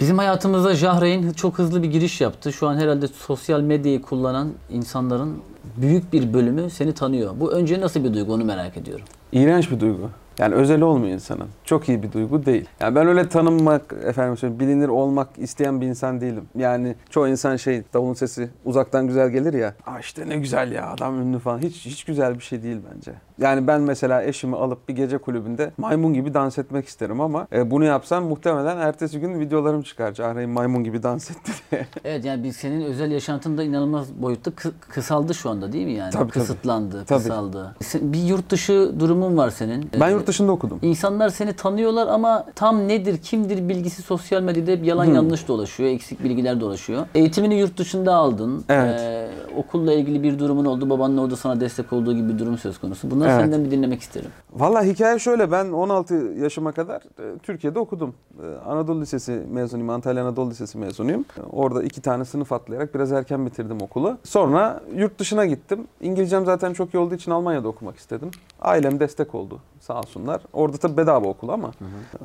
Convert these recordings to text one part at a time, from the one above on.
Bizim hayatımıza Jahreyn çok hızlı bir giriş yaptı. Şu an herhalde sosyal medyayı kullanan insanların büyük bir bölümü seni tanıyor. Bu önce nasıl bir duygu onu merak ediyorum. İğrenç bir duygu. Yani özel olmuyor insanın. Çok iyi bir duygu değil. Yani ben öyle tanınmak, efendim bilinir olmak isteyen bir insan değilim. Yani çoğu insan şey, davulun sesi uzaktan güzel gelir ya. Aa işte ne güzel ya adam ünlü falan. Hiç hiç güzel bir şey değil bence. Yani ben mesela eşimi alıp bir gece kulübünde maymun gibi dans etmek isterim ama e, bunu yapsam muhtemelen ertesi gün videolarım çıkar. Cahreyn maymun gibi dans etti diye. Evet yani biz senin özel yaşantında inanılmaz boyutta kı- kısaldı şu anda değil mi yani? Tabii. Kısıtlandı, Tabii. kısaldı. Sen- Bir yurt dışı durumun var senin. Ben Ee, yurt dışında okudum. İnsanlar seni tanıyorlar ama tam nedir, kimdir bilgisi sosyal medyada hep yalan Hmm. yanlış dolaşıyor, eksik bilgiler dolaşıyor. Eğitimini yurt dışında aldın. Evet. Ee, okulla ilgili bir durumun oldu, babanın orada sana destek olduğu gibi bir durum söz konusu. Bunları Evet. senden bir dinlemek isterim. Valla hikaye şöyle ben 16 yaşıma kadar e, Türkiye'de okudum. E, Anadolu Lisesi mezunuyum. Antalya Anadolu Lisesi mezunuyum. E, Orada iki tane sınıf atlayarak biraz erken bitirdim okulu. Sonra yurt dışına gittim. İngilizcem zaten çok iyi olduğu için Almanya'da okumak istedim. Ailem destek oldu sağ olsunlar. Orada tabii bedava okul ama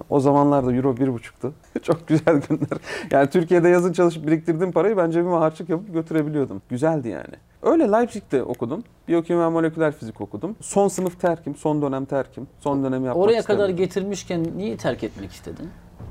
o zamanlarda euro bir buçuktu. çok güzel günler. Yani Türkiye'de yazın çalışıp biriktirdiğim parayı ben cebime harçlık yapıp götürebiliyordum. Güzeldi yani. Öyle Leipzig'te okudum. Biyokimya moleküler fizik okudum. Son sınıf terkim, son dönem terkim. Son dönemi yapmak Oraya kadar istemedim. getirmişken niye terk etmek istedin?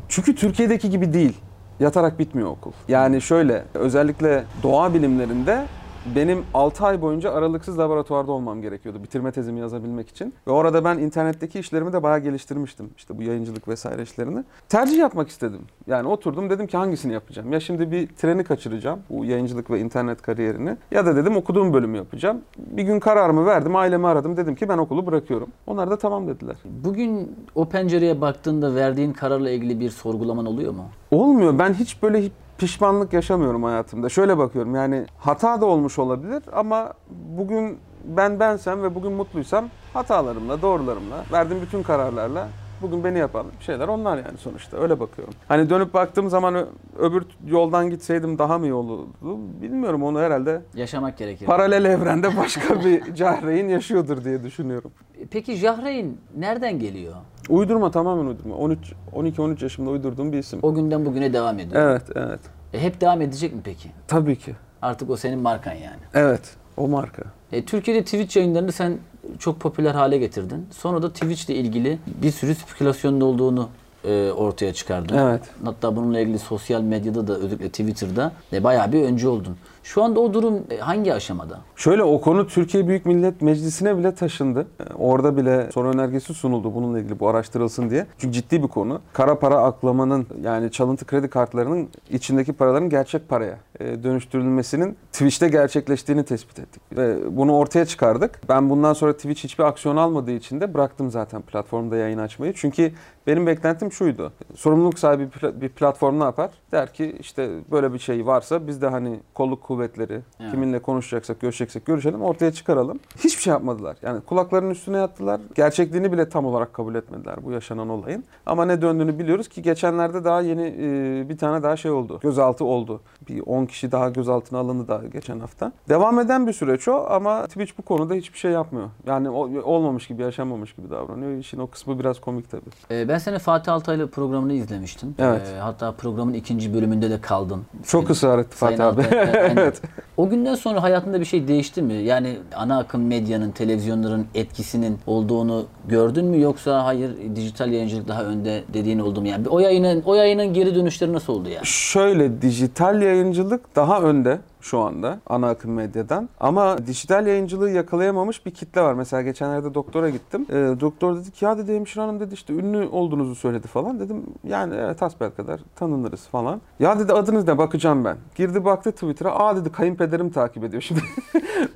Çünkü Türkiye'deki gibi değil. Yatarak bitmiyor okul. Yani şöyle özellikle doğa bilimlerinde benim 6 ay boyunca aralıksız laboratuvarda olmam gerekiyordu bitirme tezimi yazabilmek için. Ve orada ben internetteki işlerimi de bayağı geliştirmiştim. İşte bu yayıncılık vesaire işlerini. Tercih yapmak istedim. Yani oturdum dedim ki hangisini yapacağım? Ya şimdi bir treni kaçıracağım bu yayıncılık ve internet kariyerini. Ya da dedim okuduğum bölümü yapacağım. Bir gün kararımı verdim ailemi aradım dedim ki ben okulu bırakıyorum. Onlar da tamam dediler. Bugün o pencereye baktığında verdiğin kararla ilgili bir sorgulaman oluyor mu? Olmuyor. Ben hiç böyle pişmanlık yaşamıyorum hayatımda. Şöyle bakıyorum yani hata da olmuş olabilir ama bugün ben bensem ve bugün mutluysam hatalarımla, doğrularımla, verdiğim bütün kararlarla bugün beni yapan şeyler onlar yani sonuçta. Öyle bakıyorum. Hani dönüp baktığım zaman öbür yoldan gitseydim daha mı iyi olurdu? Bilmiyorum onu herhalde Yaşamak gerekir. paralel evrende başka bir Cahreyn yaşıyordur diye düşünüyorum. Peki Jahreyn nereden geliyor? Uydurma tamamen uydurma. 13 12-13 yaşımda uydurduğum bir isim. O günden bugüne devam ediyor. Evet, evet. E, hep devam edecek mi peki? Tabii ki. Artık o senin markan yani. Evet. O marka. E, Türkiye'de Twitch yayınlarını sen çok popüler hale getirdin. Sonra da Twitch ile ilgili bir sürü spekülasyonun olduğunu e, ortaya çıkardın. Evet. Hatta bununla ilgili sosyal medyada da özellikle Twitter'da e, bayağı bir öncü oldun. Şu anda o durum e, hangi aşamada? Şöyle o konu Türkiye Büyük Millet Meclisi'ne bile taşındı. Ee, Orada bile soru önergesi sunuldu bununla ilgili bu araştırılsın diye. Çünkü ciddi bir konu. Kara para aklamanın yani çalıntı kredi kartlarının içindeki paraların gerçek paraya e, dönüştürülmesinin Twitch'te gerçekleştiğini tespit ettik. Ve bunu ortaya çıkardık. Ben bundan sonra Twitch hiçbir aksiyon almadığı için de bıraktım zaten platformda yayın açmayı. Çünkü benim beklentim şuydu. Sorumluluk sahibi bir pla- bir platform ne yapar? Der ki işte böyle bir şey varsa biz de hani kolluk kuvvetleri Evet. kiminle konuşacaksak, görüşeceksek görüşelim, ortaya çıkaralım. Hiçbir şey yapmadılar. Yani kulaklarının üstüne yattılar. Gerçekliğini bile tam olarak kabul etmediler bu yaşanan olayın. Ama ne döndüğünü biliyoruz ki geçenlerde daha yeni e, bir tane daha şey oldu. Gözaltı oldu. Bir 10 kişi daha gözaltına alındı daha geçen hafta. Devam eden bir süreç o ama Twitch bu konuda hiçbir şey yapmıyor. Yani o- olmamış gibi, yaşanmamış gibi davranıyor. İşin o kısmı biraz komik tabii. E, ben seni Fatih Altaylı programını izlemiştim. Evet. E, hatta programın ikinci bölümünde de kaldın. Çok ısrar etti Fatih abi. Evet. O günden sonra hayatında bir şey değişti mi? Yani ana akım medyanın, televizyonların etkisinin olduğunu gördün mü yoksa hayır dijital yayıncılık daha önde dediğin oldu mu? Yani o yayının o yayının geri dönüşleri nasıl oldu yani? Şöyle dijital yayıncılık daha önde şu anda ana akım medyadan. Ama dijital yayıncılığı yakalayamamış bir kitle var. Mesela geçenlerde doktora gittim. Ee, doktor dedi ki ya dedi hemşire hanım dedi işte ünlü olduğunuzu söyledi falan. Dedim yani evet hasbel kadar tanınırız falan. Ya dedi adınız ne bakacağım ben. Girdi baktı Twitter'a. Aa dedi kayınpederim takip ediyor şimdi.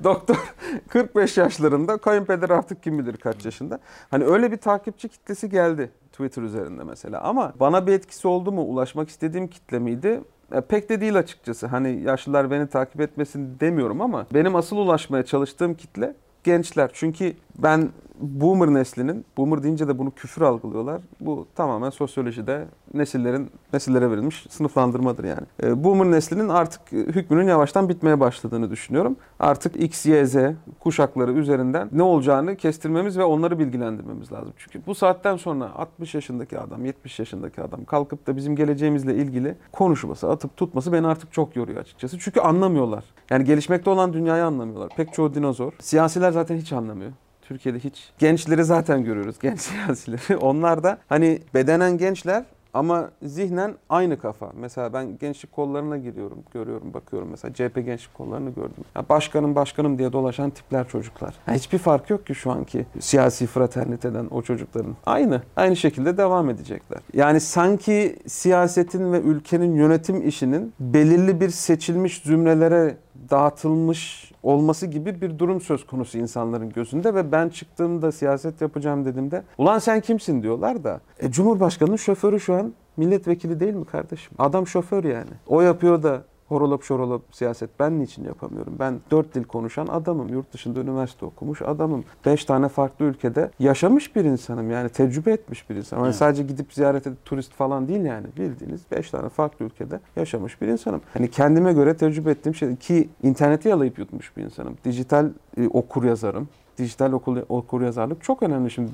doktor 45 yaşlarında kayınpeder artık kim bilir kaç yaşında. Hani öyle bir takipçi kitlesi geldi. Twitter üzerinde mesela. Ama bana bir etkisi oldu mu? Ulaşmak istediğim kitle miydi? Pek de değil açıkçası. Hani yaşlılar beni takip etmesin demiyorum ama benim asıl ulaşmaya çalıştığım kitle gençler. Çünkü Ben boomer neslinin, boomer deyince de bunu küfür algılıyorlar. Bu tamamen sosyolojide nesillerin nesillere verilmiş sınıflandırmadır yani. E, boomer neslinin artık hükmünün yavaştan bitmeye başladığını düşünüyorum. Artık X, Y, Z kuşakları üzerinden ne olacağını kestirmemiz ve onları bilgilendirmemiz lazım. Çünkü bu saatten sonra 60 yaşındaki adam, 70 yaşındaki adam kalkıp da bizim geleceğimizle ilgili konuşması, atıp tutması beni artık çok yoruyor açıkçası. Çünkü anlamıyorlar. Yani gelişmekte olan dünyayı anlamıyorlar. Pek çoğu dinozor. Siyasiler zaten hiç anlamıyor. Türkiye'de hiç. Gençleri zaten görüyoruz. Genç siyasileri. Onlar da hani bedenen gençler ama zihnen aynı kafa. Mesela ben gençlik kollarına giriyorum, görüyorum, bakıyorum. Mesela CHP gençlik kollarını gördüm. Ya başkanım başkanım diye dolaşan tipler çocuklar. Ya hiçbir fark yok ki şu anki siyasi fraterniteden o çocukların. Aynı. Aynı şekilde devam edecekler. Yani sanki siyasetin ve ülkenin yönetim işinin belirli bir seçilmiş zümrelere dağıtılmış olması gibi bir durum söz konusu insanların gözünde ve ben çıktığımda siyaset yapacağım dediğimde ulan sen kimsin diyorlar da e, Cumhurbaşkanı'nın şoförü şu an milletvekili değil mi kardeşim? Adam şoför yani. O yapıyor da horolap şorolap siyaset ben niçin yapamıyorum? Ben dört dil konuşan adamım. Yurt dışında üniversite okumuş adamım. Beş tane farklı ülkede yaşamış bir insanım. Yani tecrübe etmiş bir insanım. Yani Evet. sadece gidip ziyaret edip turist falan değil yani. Bildiğiniz beş tane farklı ülkede yaşamış bir insanım. Hani kendime göre tecrübe ettiğim şey ki interneti yalayıp yutmuş bir insanım. Dijital e, okur yazarım. Dijital okul, okur yazarlık çok önemli şimdi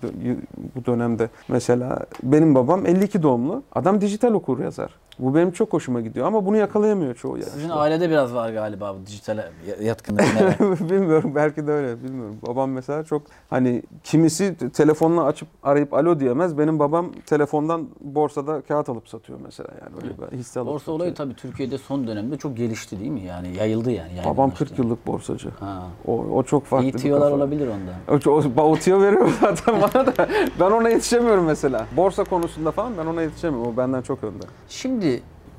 bu dönemde. Mesela benim babam 52 doğumlu. Adam dijital okur yazar. Bu benim çok hoşuma gidiyor ama bunu yakalayamıyor çoğu yer. Sizin ailede biraz var galiba bu dijitale yatkınlık. bilmiyorum belki de öyle bilmiyorum. Babam mesela çok hani kimisi te- telefonla açıp arayıp alo diyemez. Benim babam telefondan borsada kağıt alıp satıyor mesela yani öyle bir hisse alıp Borsa satıyor. olayı tabii Türkiye'de son dönemde çok gelişti değil mi? Yani yayıldı yani. Babam yaygınlaştı. 40 yıllık borsacı. Ha. O, o çok farklı İyi bir tiyolar olabilir onda. O, o, o tiyo veriyor zaten bana da. Ben ona yetişemiyorum mesela. Borsa konusunda falan ben ona yetişemiyorum. O benden çok önde. Şimdi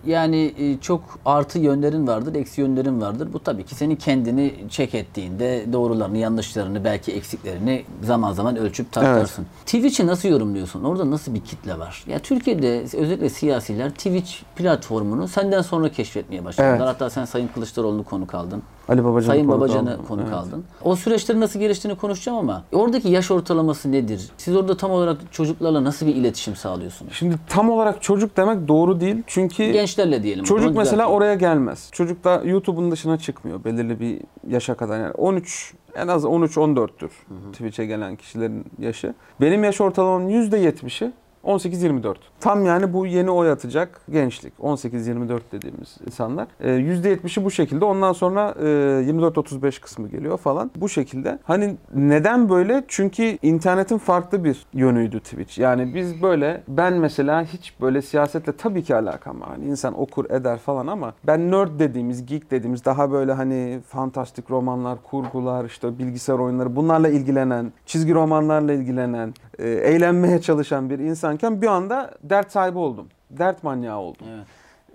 yani e, çok artı yönlerin vardır, eksi yönlerin vardır. Bu tabii ki senin kendini çek ettiğinde doğrularını, yanlışlarını, belki eksiklerini zaman zaman ölçüp tartarsın. Twitch'i nasıl yorumluyorsun? Orada nasıl bir kitle var? Ya Türkiye'de özellikle siyasiler Twitch platformunu senden sonra keşfetmeye başladılar. Evet. Hatta sen Sayın Kılıçdaroğlu'nu konuk aldın. Ali Babacan'ı Sayın Babacan'ı aldım. konuk Evet. aldın. O süreçlerin nasıl geliştiğini konuşacağım ama oradaki yaş ortalaması nedir? Siz orada tam olarak çocuklarla nasıl bir iletişim sağlıyorsunuz? Şimdi tam olarak çocuk demek doğru değil. Çünkü Gençlerle diyelim. Çocuk mesela oraya gelmez. Çocuk da YouTube'un dışına çıkmıyor belirli bir yaşa kadar. Yani 13 en az 13-14'tür Twitch'e gelen kişilerin yaşı. Benim yaş ortalamam %70'i 18-24. Tam yani bu yeni oy atacak gençlik. 18-24 dediğimiz insanlar. Ee, %70'i bu şekilde. Ondan sonra e, 24-35 kısmı geliyor falan. Bu şekilde. Hani neden böyle? Çünkü internetin farklı bir yönüydü Twitch. Yani biz böyle ben mesela hiç böyle siyasetle tabii ki alakam var. Hani insan okur eder falan ama ben nerd dediğimiz, geek dediğimiz daha böyle hani fantastik romanlar, kurgular, işte bilgisayar oyunları bunlarla ilgilenen, çizgi romanlarla ilgilenen, e, eğlenmeye çalışan bir insanken bir anda dert sahibi oldum. Dert manyağı oldum. Evet.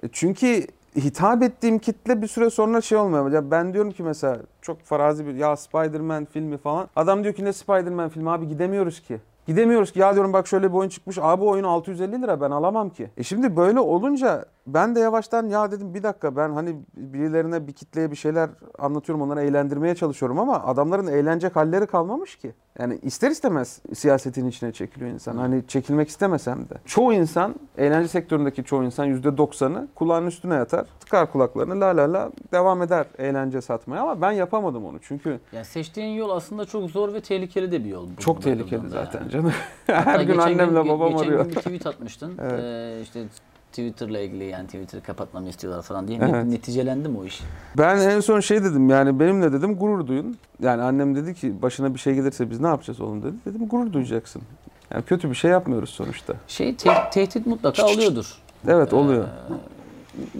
E, Çünkü hitap ettiğim kitle bir süre sonra şey olmuyor. Ya ben diyorum ki mesela çok farazi bir ya Spider-Man filmi falan. Adam diyor ki ne Spider-Man filmi abi gidemiyoruz ki. Gidemiyoruz ki ya diyorum bak şöyle bir oyun çıkmış abi o oyun 650 lira ben alamam ki. E şimdi böyle olunca ben de yavaştan ya dedim bir dakika ben hani birilerine bir kitleye bir şeyler anlatıyorum onları eğlendirmeye çalışıyorum ama adamların eğlenecek halleri kalmamış ki. Yani ister istemez siyasetin içine çekiliyor insan. Hani çekilmek istemesem de. Çoğu insan, eğlence sektöründeki çoğu insan %90'ı kulağın üstüne yatar. Tıkar kulaklarını la la la devam eder eğlence satmaya ama ben yapamadım onu. Çünkü Yani seçtiğin yol aslında çok zor ve tehlikeli de bir yol. bu- çok tehlikeli zaten yani. canım. Hatta Her gün geçen annemle gün- babam geçen arıyor. gün bir tweet atmıştın. Evet. Ee, işte Twitter'la ilgili yani Twitter'ı kapatmamı istiyorlar falan diye. Evet. Neticelendi mi o iş? Ben en son şey dedim yani benimle dedim gurur duyun. Yani annem dedi ki başına bir şey gelirse biz ne yapacağız oğlum dedi. Dedim gurur duyacaksın. Yani kötü bir şey yapmıyoruz sonuçta. Şey te- tehdit mutlaka oluyordur. Evet oluyor.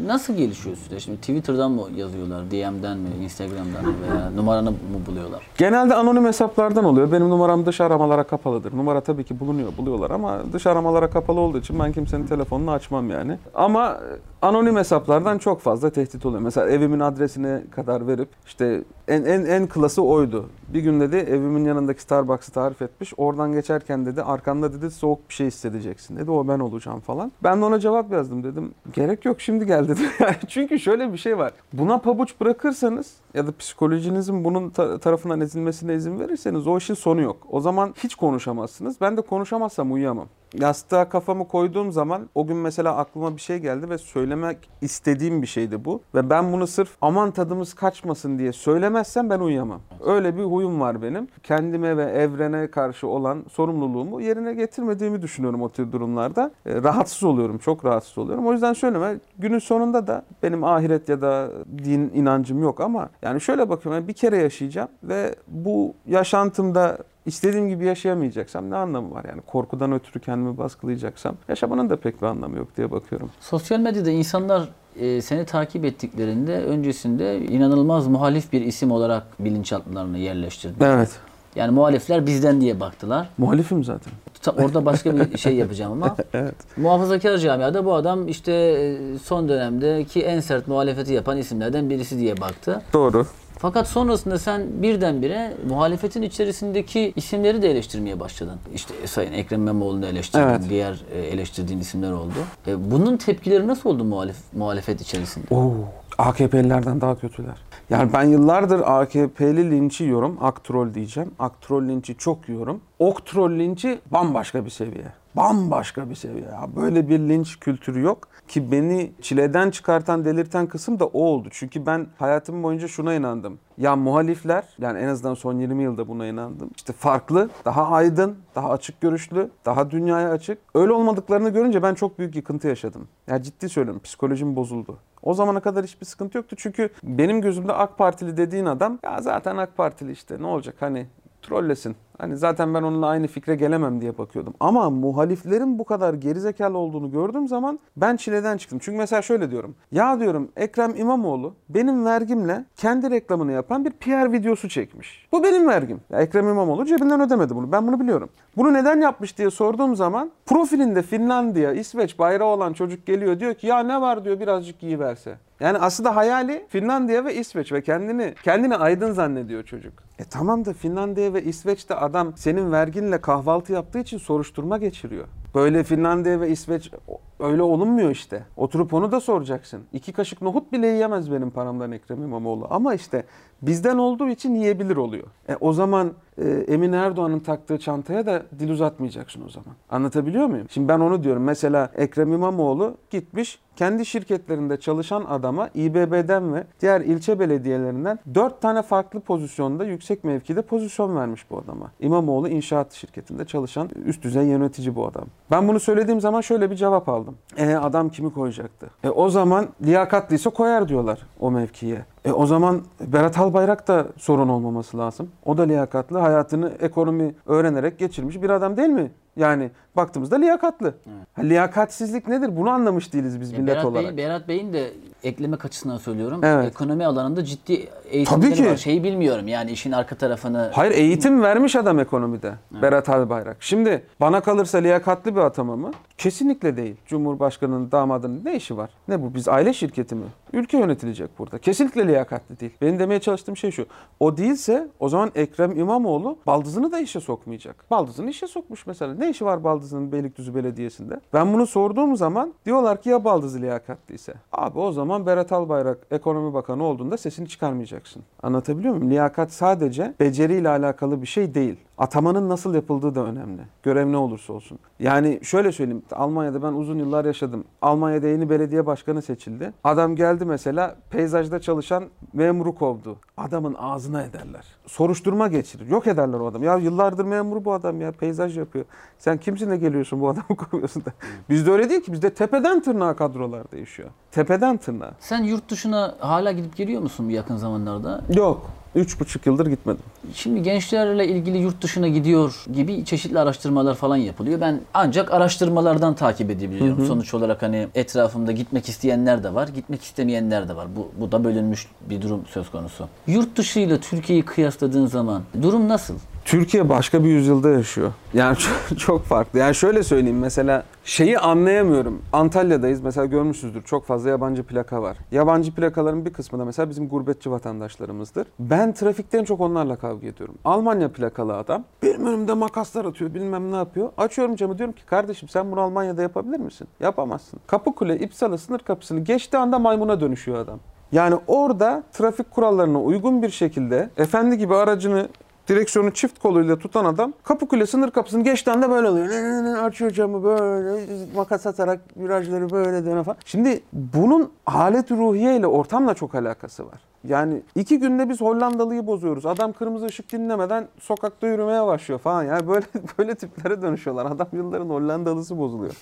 Nasıl gelişiyor süreç? Şimdi Twitter'dan mı yazıyorlar, DM'den mi, Instagram'dan mı veya numaranı mı buluyorlar? Genelde anonim hesaplardan oluyor. Benim numaram dış aramalara kapalıdır. Numara tabii ki bulunuyor, buluyorlar ama dış aramalara kapalı olduğu için ben kimsenin telefonunu açmam yani. Ama Anonim hesaplardan çok fazla tehdit oluyor. Mesela evimin adresine kadar verip işte en en en klası oydu. Bir gün dedi evimin yanındaki Starbucks'ı tarif etmiş. Oradan geçerken dedi arkanda dedi soğuk bir şey hissedeceksin dedi. O ben olacağım falan. Ben de ona cevap yazdım dedim. Gerek yok şimdi gel dedim. Çünkü şöyle bir şey var. Buna pabuç bırakırsanız ya da psikolojinizin bunun ta- tarafından ezilmesine izin verirseniz o işin sonu yok. O zaman hiç konuşamazsınız. Ben de konuşamazsam uyuyamam. Yastığa kafamı koyduğum zaman o gün mesela aklıma bir şey geldi ve söylemek istediğim bir şeydi bu. Ve ben bunu sırf aman tadımız kaçmasın diye söylemezsem ben uyuyamam. Öyle bir huyum var benim. Kendime ve evrene karşı olan sorumluluğumu yerine getirmediğimi düşünüyorum o tür durumlarda. E, rahatsız oluyorum, çok rahatsız oluyorum. O yüzden söyleme. Günün sonunda da benim ahiret ya da din inancım yok ama yani şöyle bakıyorum. bir kere yaşayacağım ve bu yaşantımda İstediğim gibi yaşayamayacaksam ne anlamı var yani korkudan ötürü kendimi baskılayacaksam yaşamanın da pek bir anlamı yok diye bakıyorum. Sosyal medyada insanlar e, seni takip ettiklerinde öncesinde inanılmaz muhalif bir isim olarak bilinçaltlarına yerleştirdi. Evet. Yani muhalifler bizden diye baktılar. Muhalifim zaten. Ta- Orada başka bir şey yapacağım ama Evet. muhafazakar camiada bu adam işte e, son dönemdeki en sert muhalefeti yapan isimlerden birisi diye baktı. Doğru. Fakat sonrasında sen birdenbire muhalefetin içerisindeki isimleri de eleştirmeye başladın. İşte Sayın Ekrem İmamoğlu'nu eleştirdin, Evet. diğer e, eleştirdiğin isimler oldu. E, Bunun tepkileri nasıl oldu muhalif, muhalefet içerisinde? Oo, AKP'lilerden daha kötüler. Yani ben yıllardır AKP'li linçi yiyorum. Aktrol diyeceğim. Aktrol linçi çok yiyorum. Oktrol linçi bambaşka bir seviye. Bambaşka bir seviye. Ya. Böyle bir linç kültürü yok. Ki beni çileden çıkartan, delirten kısım da o oldu. Çünkü ben hayatım boyunca şuna inandım. Ya muhalifler, yani en azından son 20 yılda buna inandım. İşte farklı, daha aydın, daha açık görüşlü, daha dünyaya açık. Öyle olmadıklarını görünce ben çok büyük yıkıntı yaşadım. Ya ciddi söylüyorum, psikolojim bozuldu. O zamana kadar hiçbir sıkıntı yoktu. Çünkü benim gözümde AK Partili dediğin adam ya zaten AK Partili işte ne olacak hani trollesin. Hani zaten ben onunla aynı fikre gelemem diye bakıyordum. Ama muhaliflerin bu kadar gerizekalı olduğunu gördüğüm zaman ben çileden çıktım. Çünkü mesela şöyle diyorum. Ya diyorum Ekrem İmamoğlu benim vergimle kendi reklamını yapan bir PR videosu çekmiş. Bu benim vergim. Ya Ekrem İmamoğlu cebinden ödemedi bunu. Ben bunu biliyorum. Bunu neden yapmış diye sorduğum zaman profilinde Finlandiya, İsveç bayrağı olan çocuk geliyor diyor ki ya ne var diyor birazcık iyi verse. Yani aslında hayali Finlandiya ve İsveç ve kendini kendini aydın zannediyor çocuk. E tamam da Finlandiya ve İsveç'te adam senin verginle kahvaltı yaptığı için soruşturma geçiriyor. Böyle Finlandiya ve İsveç öyle olunmuyor işte. Oturup onu da soracaksın. İki kaşık nohut bile yiyemez benim paramdan Ekrem İmamoğlu. Ama işte bizden olduğu için yiyebilir oluyor. E o zaman e, Emin Erdoğan'ın taktığı çantaya da dil uzatmayacaksın o zaman. Anlatabiliyor muyum? Şimdi ben onu diyorum. Mesela Ekrem İmamoğlu gitmiş kendi şirketlerinde çalışan adama İBB'den ve diğer ilçe belediyelerinden 4 tane farklı pozisyonda yüksek mevkide pozisyon vermiş bu adama. İmamoğlu inşaat şirketinde çalışan üst düzey yönetici bu adam. Ben bunu söylediğim zaman şöyle bir cevap aldım. E adam kimi koyacaktı? E o zaman liyakatlıysa koyar diyorlar o mevkiye. E o zaman Berat Albayrak da sorun olmaması lazım. O da liyakatlı, hayatını ekonomi öğrenerek geçirmiş bir adam değil mi? Yani baktığımızda liyakatlı. Ha, liyakatsizlik nedir? Bunu anlamış değiliz biz millet Berat, olarak. Bey, Berat Bey'in de eklemek açısından söylüyorum. Evet. Ekonomi alanında ciddi Tabii eğitimleri ki. var. Şeyi bilmiyorum yani işin arka tarafını. Hayır eğitim vermiş adam ekonomide. Berat Albayrak. Şimdi bana kalırsa liyakatlı bir atama mı? Kesinlikle değil. Cumhurbaşkanının damadının ne işi var? Ne bu? Biz aile şirketi mi? Ülke yönetilecek burada. Kesinlikle liyakatli değil. Benim demeye çalıştığım şey şu. O değilse o zaman Ekrem İmamoğlu baldızını da işe sokmayacak. Baldızını işe sokmuş mesela. Ne işi var baldızının Beylikdüzü Belediyesi'nde? Ben bunu sorduğum zaman diyorlar ki ya baldızı liyakatlıyse. Abi o zaman Berat Albayrak ekonomi bakanı olduğunda sesini çıkarmayacaksın. Anlatabiliyor muyum? Liyakat sadece beceriyle alakalı bir şey değil. Atamanın nasıl yapıldığı da önemli. Görev ne olursa olsun. Yani şöyle söyleyeyim. Almanya'da ben uzun yıllar yaşadım. Almanya'da yeni belediye başkanı seçildi. Adam geldi mesela peyzajda çalışan memuru kovdu. Adamın ağzına ederler. Soruşturma geçirir. Yok ederler o adam. Ya yıllardır memur bu adam ya. Peyzaj yapıyor. Sen kimsin de geliyorsun bu adamı kovuyorsun da. Bizde öyle değil ki. Bizde tepeden tırnağa kadrolar değişiyor. Tepeden tırnağa. Sen yurt dışına hala gidip geliyor musun yakın zamanlarda? Yok. Üç buçuk yıldır gitmedim. Şimdi gençlerle ilgili yurt dışına gidiyor gibi çeşitli araştırmalar falan yapılıyor. Ben ancak araştırmalardan takip edebiliyorum. Sonuç olarak hani etrafımda gitmek isteyenler de var, gitmek istemeyenler de var. Bu, bu da bölünmüş bir durum söz konusu. Yurt dışı ile Türkiye'yi kıyasladığın zaman durum nasıl? Türkiye başka bir yüzyılda yaşıyor. Yani çok, çok farklı. Yani şöyle söyleyeyim mesela şeyi anlayamıyorum. Antalya'dayız mesela görmüşsüzdür çok fazla yabancı plaka var. Yabancı plakaların bir kısmı da mesela bizim gurbetçi vatandaşlarımızdır. Ben trafikte en çok onlarla kavga ediyorum. Almanya plakalı adam benim önümde makaslar atıyor bilmem ne yapıyor. Açıyorum camı diyorum ki kardeşim sen bunu Almanya'da yapabilir misin? Yapamazsın. Kapıkule, İpsala sınır kapısını geçtiği anda maymuna dönüşüyor adam. Yani orada trafik kurallarına uygun bir şekilde efendi gibi aracını direksiyonu çift koluyla tutan adam Kapıkule sınır kapısını geçtiği anda böyle ne, açıyor camı böyle makas atarak virajları böyle döne falan. Şimdi bunun alet ruhiye ile ortamla çok alakası var. Yani iki günde biz Hollandalıyı bozuyoruz. Adam kırmızı ışık dinlemeden sokakta yürümeye başlıyor falan. Yani böyle böyle tiplere dönüşüyorlar. Adam yılların Hollandalısı bozuluyor.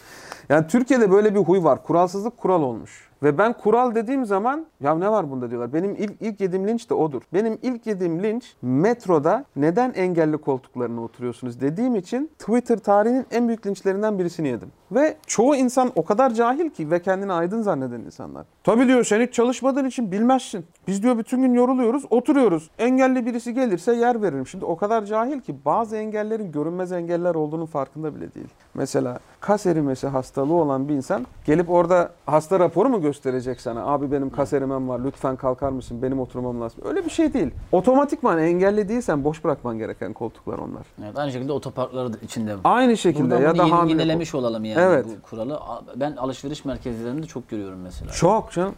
Yani Türkiye'de böyle bir huy var. Kuralsızlık kural olmuş. Ve ben kural dediğim zaman ya ne var bunda diyorlar. Benim ilk, ilk yediğim linç de odur. Benim ilk yediğim linç metroda neden engelli koltuklarına oturuyorsunuz dediğim için Twitter tarihinin en büyük linçlerinden birisini yedim. Ve çoğu insan o kadar cahil ki ve kendini aydın zanneden insanlar. Tabii diyor sen hiç çalışmadığın için bilmezsin. Biz diyor bütün gün yoruluyoruz, oturuyoruz. Engelli birisi gelirse yer veririm. Şimdi o kadar cahil ki bazı engellerin görünmez engeller olduğunun farkında bile değil. Mesela kas erimesi hastalığı olan bir insan gelip orada hasta raporu mu gösterecek sana? Abi benim kas erimem var lütfen kalkar mısın benim oturmam lazım. Öyle bir şey değil. Otomatikman engelli değilsen boş bırakman gereken koltuklar onlar. Evet, aynı şekilde otoparkları da içinde. Aynı şekilde Buradan ya da hamile yinelemiş olalım yani Evet. bu kuralı. Ben alışveriş merkezlerinde çok görüyorum mesela. Çok canım.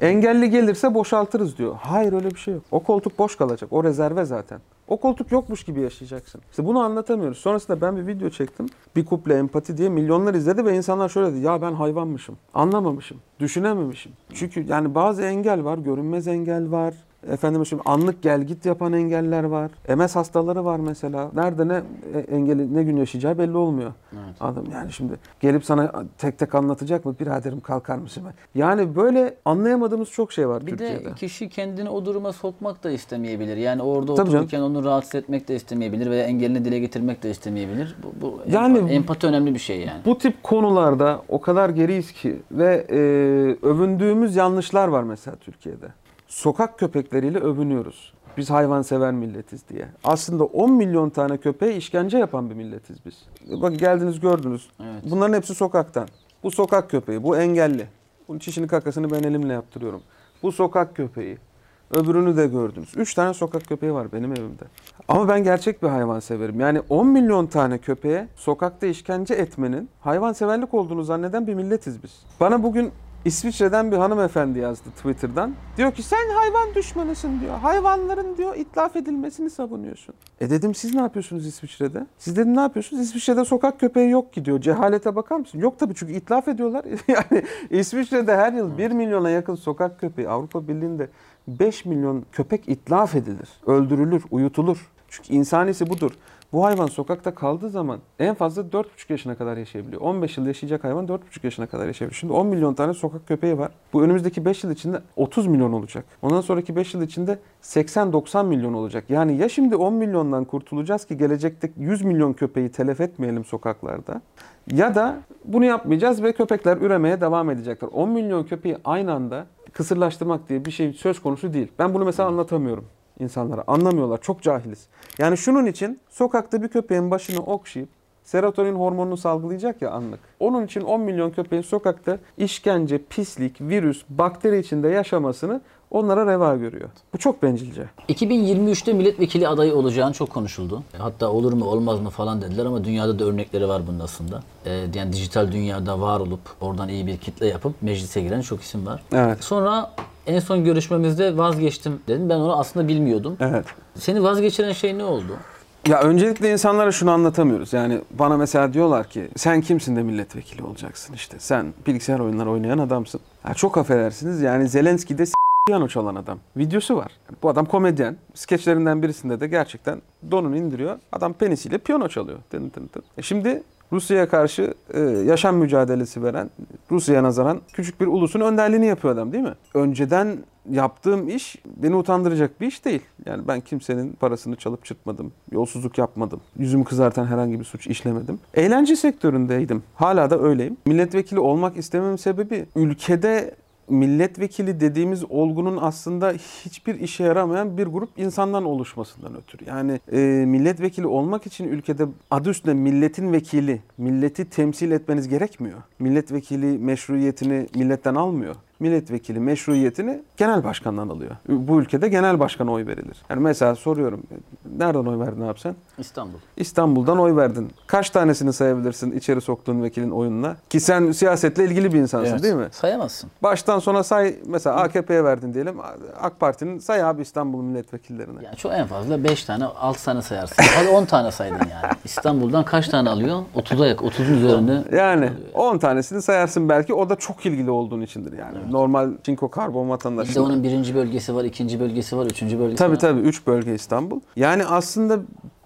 Engelli gelirse boşaltırız diyor. Hayır öyle bir şey yok. O koltuk boş kalacak. O rezerve zaten. O koltuk yokmuş gibi yaşayacaksın. İşte bunu anlatamıyoruz. Sonrasında ben bir video çektim. Bir kuple empati diye milyonlar izledi ve insanlar şöyle dedi. Ya ben hayvanmışım. Anlamamışım. Düşünememişim. Çünkü yani bazı engel var. Görünmez engel var. Efendim şimdi anlık gel git yapan engeller var. MS hastaları var mesela. Nerede ne e, engeli ne gün yaşayacağı belli olmuyor. Evet. Adam yani şimdi gelip sana tek tek anlatacak mı? Biraderim kalkar mısın? Yani böyle anlayamadığımız çok şey var Bir Türkiye'de. de kişi kendini o duruma sokmak da istemeyebilir. Yani orada Tabii otururken onu rahatsız etmek de istemeyebilir veya engelini dile getirmek de istemeyebilir. Bu, bu Yani- empati, empati önemli bir şey yani. Bu tip konularda o kadar geriyiz ki ve e, övündüğümüz yanlışlar var mesela Türkiye'de. Sokak köpekleriyle övünüyoruz. Biz hayvansever milletiz diye. Aslında 10 milyon tane köpeğe işkence yapan bir milletiz biz. Bak geldiniz gördünüz. Evet. Bunların hepsi sokaktan. Bu sokak köpeği, bu engelli. Bunun çişini kakasını ben elimle yaptırıyorum. Bu sokak köpeği. Öbürünü de gördünüz. 3 tane sokak köpeği var benim evimde. Ama ben gerçek bir hayvan severim. Yani 10 milyon tane köpeğe sokakta işkence etmenin hayvanseverlik olduğunu zanneden bir milletiz biz. Bana bugün İsviçre'den bir hanımefendi yazdı Twitter'dan. Diyor ki sen hayvan düşmanısın diyor. Hayvanların diyor itlaf edilmesini savunuyorsun. E dedim siz ne yapıyorsunuz İsviçre'de? Siz dedim ne yapıyorsunuz? İsviçre'de sokak köpeği yok ki diyor. Cehalete bakar mısın? Yok tabii çünkü itlaf ediyorlar. yani İsviçre'de her yıl 1 milyona yakın sokak köpeği Avrupa Birliği'nde 5 milyon köpek itlaf edilir. Öldürülür, uyutulur. Çünkü insanisi budur. Bu hayvan sokakta kaldığı zaman en fazla 4,5 yaşına kadar yaşayabiliyor. 15 yıl yaşayacak hayvan 4,5 yaşına kadar yaşayabiliyor. Şimdi 10 milyon tane sokak köpeği var. Bu önümüzdeki 5 yıl içinde 30 milyon olacak. Ondan sonraki 5 yıl içinde 80-90 milyon olacak. Yani ya şimdi 10 milyondan kurtulacağız ki gelecekte 100 milyon köpeği telef etmeyelim sokaklarda. Ya da bunu yapmayacağız ve köpekler üremeye devam edecekler. 10 milyon köpeği aynı anda kısırlaştırmak diye bir şey söz konusu değil. Ben bunu mesela anlatamıyorum insanlara. Anlamıyorlar. Çok cahiliz. Yani şunun için sokakta bir köpeğin başını okşayıp serotonin hormonunu salgılayacak ya anlık. Onun için 10 milyon köpeğin sokakta işkence, pislik, virüs, bakteri içinde yaşamasını onlara reva görüyor. Bu çok bencilce. 2023'te milletvekili adayı olacağını çok konuşuldu. Hatta olur mu olmaz mı falan dediler ama dünyada da örnekleri var bunun aslında. Ee, yani dijital dünyada var olup oradan iyi bir kitle yapıp meclise giren çok isim var. Evet. Sonra en son görüşmemizde vazgeçtim dedim. Ben onu aslında bilmiyordum. Evet. Seni vazgeçiren şey ne oldu? Ya öncelikle insanlara şunu anlatamıyoruz. Yani bana mesela diyorlar ki sen kimsin de milletvekili olacaksın işte. Sen bilgisayar oyunları oynayan adamsın. Ya çok affedersiniz yani Zelenski de piyano çalan adam. Videosu var. Bu adam komedyen. Skeçlerinden birisinde de gerçekten donunu indiriyor. Adam penisiyle piyano çalıyor. Tın tın tın. E şimdi Rusya'ya karşı e, yaşam mücadelesi veren, Rusya'ya nazaran küçük bir ulusun önderliğini yapıyor adam değil mi? Önceden yaptığım iş beni utandıracak bir iş değil. Yani ben kimsenin parasını çalıp çırpmadım. Yolsuzluk yapmadım. Yüzümü kızartan herhangi bir suç işlemedim. Eğlence sektöründeydim. Hala da öyleyim. Milletvekili olmak istememin sebebi ülkede milletvekili dediğimiz olgunun aslında hiçbir işe yaramayan bir grup insandan oluşmasından ötürü. Yani e, milletvekili olmak için ülkede adı üstünde milletin vekili, milleti temsil etmeniz gerekmiyor. Milletvekili meşruiyetini milletten almıyor milletvekili meşruiyetini genel başkandan alıyor. Bu ülkede genel başkana oy verilir. Yani mesela soruyorum. Nereden oy verdin abi sen? İstanbul. İstanbul'dan oy verdin. Kaç tanesini sayabilirsin içeri soktuğun vekilin oyununa? Ki sen siyasetle ilgili bir insansın Evet. değil mi? Sayamazsın. Baştan sona say mesela AKP'ye verdin diyelim. AK Parti'nin say abi İstanbul milletvekillerine. Yani çok en fazla 5 tane, 6 tane sayarsın. Hadi 10 tane saydın yani. İstanbul'dan kaç tane alıyor? 30'a yak, 30'un üzerinde. Yani 10 tanesini sayarsın belki o da çok ilgili olduğun içindir yani. Normal çinko karbon vatandaşı. onun birinci bölgesi var, ikinci bölgesi var, üçüncü bölgesi Tabii var. tabii 3 bölge İstanbul. Yani aslında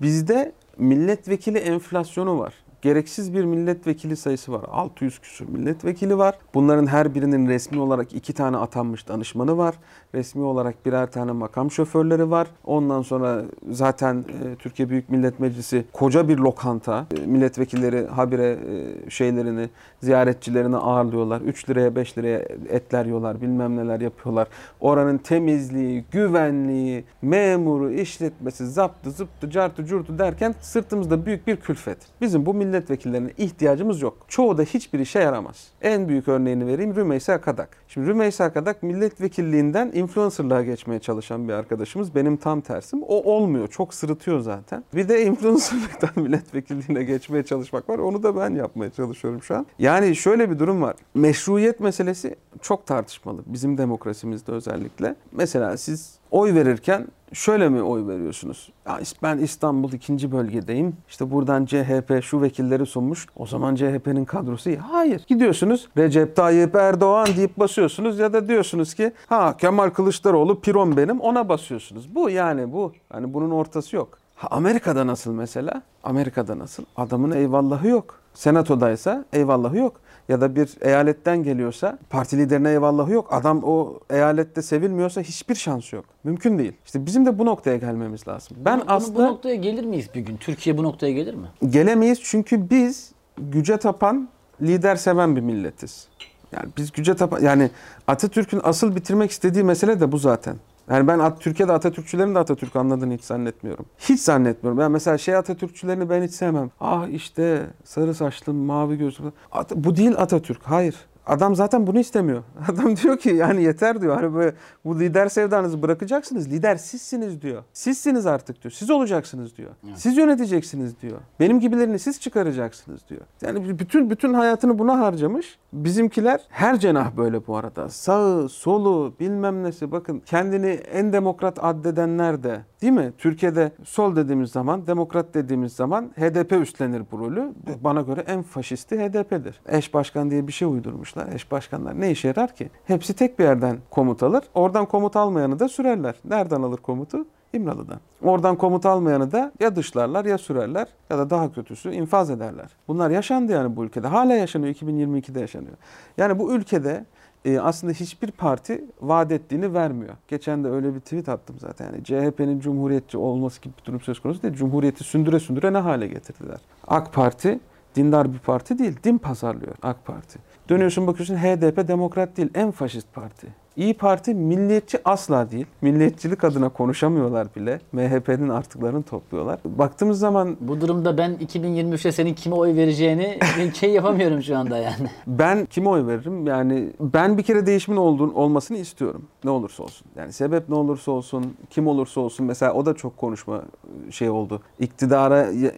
bizde milletvekili enflasyonu var. Gereksiz bir milletvekili sayısı var. 600 küsur milletvekili var. Bunların her birinin resmi olarak iki tane atanmış danışmanı var. Resmi olarak birer tane makam şoförleri var. Ondan sonra zaten e, Türkiye Büyük Millet Meclisi koca bir lokanta. E, milletvekilleri habire e, şeylerini, ziyaretçilerini ağırlıyorlar. 3 liraya 5 liraya etler yiyorlar, bilmem neler yapıyorlar. Oranın temizliği, güvenliği, memuru, işletmesi, zaptı, zıptı, cartı, curtu derken sırtımızda büyük bir külfet. Bizim bu milletvekillerine ihtiyacımız yok. Çoğu da hiçbir işe yaramaz. En büyük örneğini vereyim Rümeysa Kadak. Şimdi Rümeysa Kadak milletvekilliğinden influencerlığa geçmeye çalışan bir arkadaşımız. Benim tam tersim. O olmuyor. Çok sırıtıyor zaten. Bir de influencerlıktan milletvekilliğine geçmeye çalışmak var. Onu da ben yapmaya çalışıyorum şu an. Yani şöyle bir durum var. Meşruiyet meselesi çok tartışmalı. Bizim demokrasimizde özellikle. Mesela siz oy verirken şöyle mi oy veriyorsunuz? Ya ben İstanbul ikinci bölgedeyim. İşte buradan CHP şu vekilleri sunmuş. O zaman CHP'nin kadrosu iyi. Hayır. Gidiyorsunuz Recep Tayyip Erdoğan deyip basıyorsunuz ya da diyorsunuz ki ha Kemal Kılıçdaroğlu piron benim ona basıyorsunuz. Bu yani bu. Hani bunun ortası yok. Ha, Amerika'da nasıl mesela? Amerika'da nasıl? Adamın eyvallahı yok. Senatodaysa eyvallahı yok. Ya da bir eyaletten geliyorsa parti liderine eyvallahı yok. Adam o eyalette sevilmiyorsa hiçbir şansı yok. Mümkün değil. İşte bizim de bu noktaya gelmemiz lazım. Ben Bunu- aslında Bu noktaya gelir miyiz bir gün? Türkiye bu noktaya gelir mi? gelemeyiz çünkü biz güce tapan, lider seven bir milletiz. Yani biz güce tapan yani Atatürk'ün asıl bitirmek istediği mesele de bu zaten. Yani ben At- Türkiye'de Atatürkçülerin de Atatürk anladığını hiç zannetmiyorum. Hiç zannetmiyorum. Ben mesela şey Atatürkçülerini ben hiç sevmem. Ah işte sarı saçlı, mavi gözlü. At- bu değil Atatürk. Hayır. Adam zaten bunu istemiyor. Adam diyor ki yani yeter diyor. Hani böyle bu lider sevdanızı bırakacaksınız. Lider sizsiniz diyor. Sizsiniz artık diyor. Siz olacaksınız diyor. Siz yöneteceksiniz diyor. Benim gibilerini siz çıkaracaksınız diyor. Yani bütün bütün hayatını buna harcamış. Bizimkiler her cenah böyle bu arada. Sağı, solu, bilmem nesi. Bakın kendini en demokrat addedenler de değil mi? Türkiye'de sol dediğimiz zaman, demokrat dediğimiz zaman HDP üstlenir bu rolü. Bana göre en faşisti HDP'dir. Eş başkan diye bir şey uydurmuşlar. Eş başkanlar ne işe yarar ki? Hepsi tek bir yerden komut alır. Oradan komut almayanı da sürerler. Nereden alır komutu? İmralı'dan. Oradan komut almayanı da ya dışlarlar ya sürerler ya da daha kötüsü infaz ederler. Bunlar yaşandı yani bu ülkede. Hala yaşanıyor. 2022'de yaşanıyor. Yani bu ülkede e, aslında hiçbir parti vaat ettiğini vermiyor. Geçen de öyle bir tweet attım zaten. Yani CHP'nin cumhuriyetçi olması gibi bir durum söz konusu değil. Cumhuriyeti sündüre sündüre ne hale getirdiler? AK Parti dindar bir parti değil. Din pazarlıyor AK Parti. Dönüyorsun bakıyorsun HDP demokrat değil. En faşist parti. İyi Parti milliyetçi asla değil. Milliyetçilik adına konuşamıyorlar bile. MHP'nin artıklarını topluyorlar. Baktığımız zaman Bu durumda ben 2023'te senin kime oy vereceğini şey yapamıyorum şu anda yani. ben kime oy veririm? Yani ben bir kere değişimin olduğun, olmasını istiyorum. Ne olursa olsun. Yani sebep ne olursa olsun, kim olursa olsun. Mesela o da çok konuşma şey oldu. İktidara ya-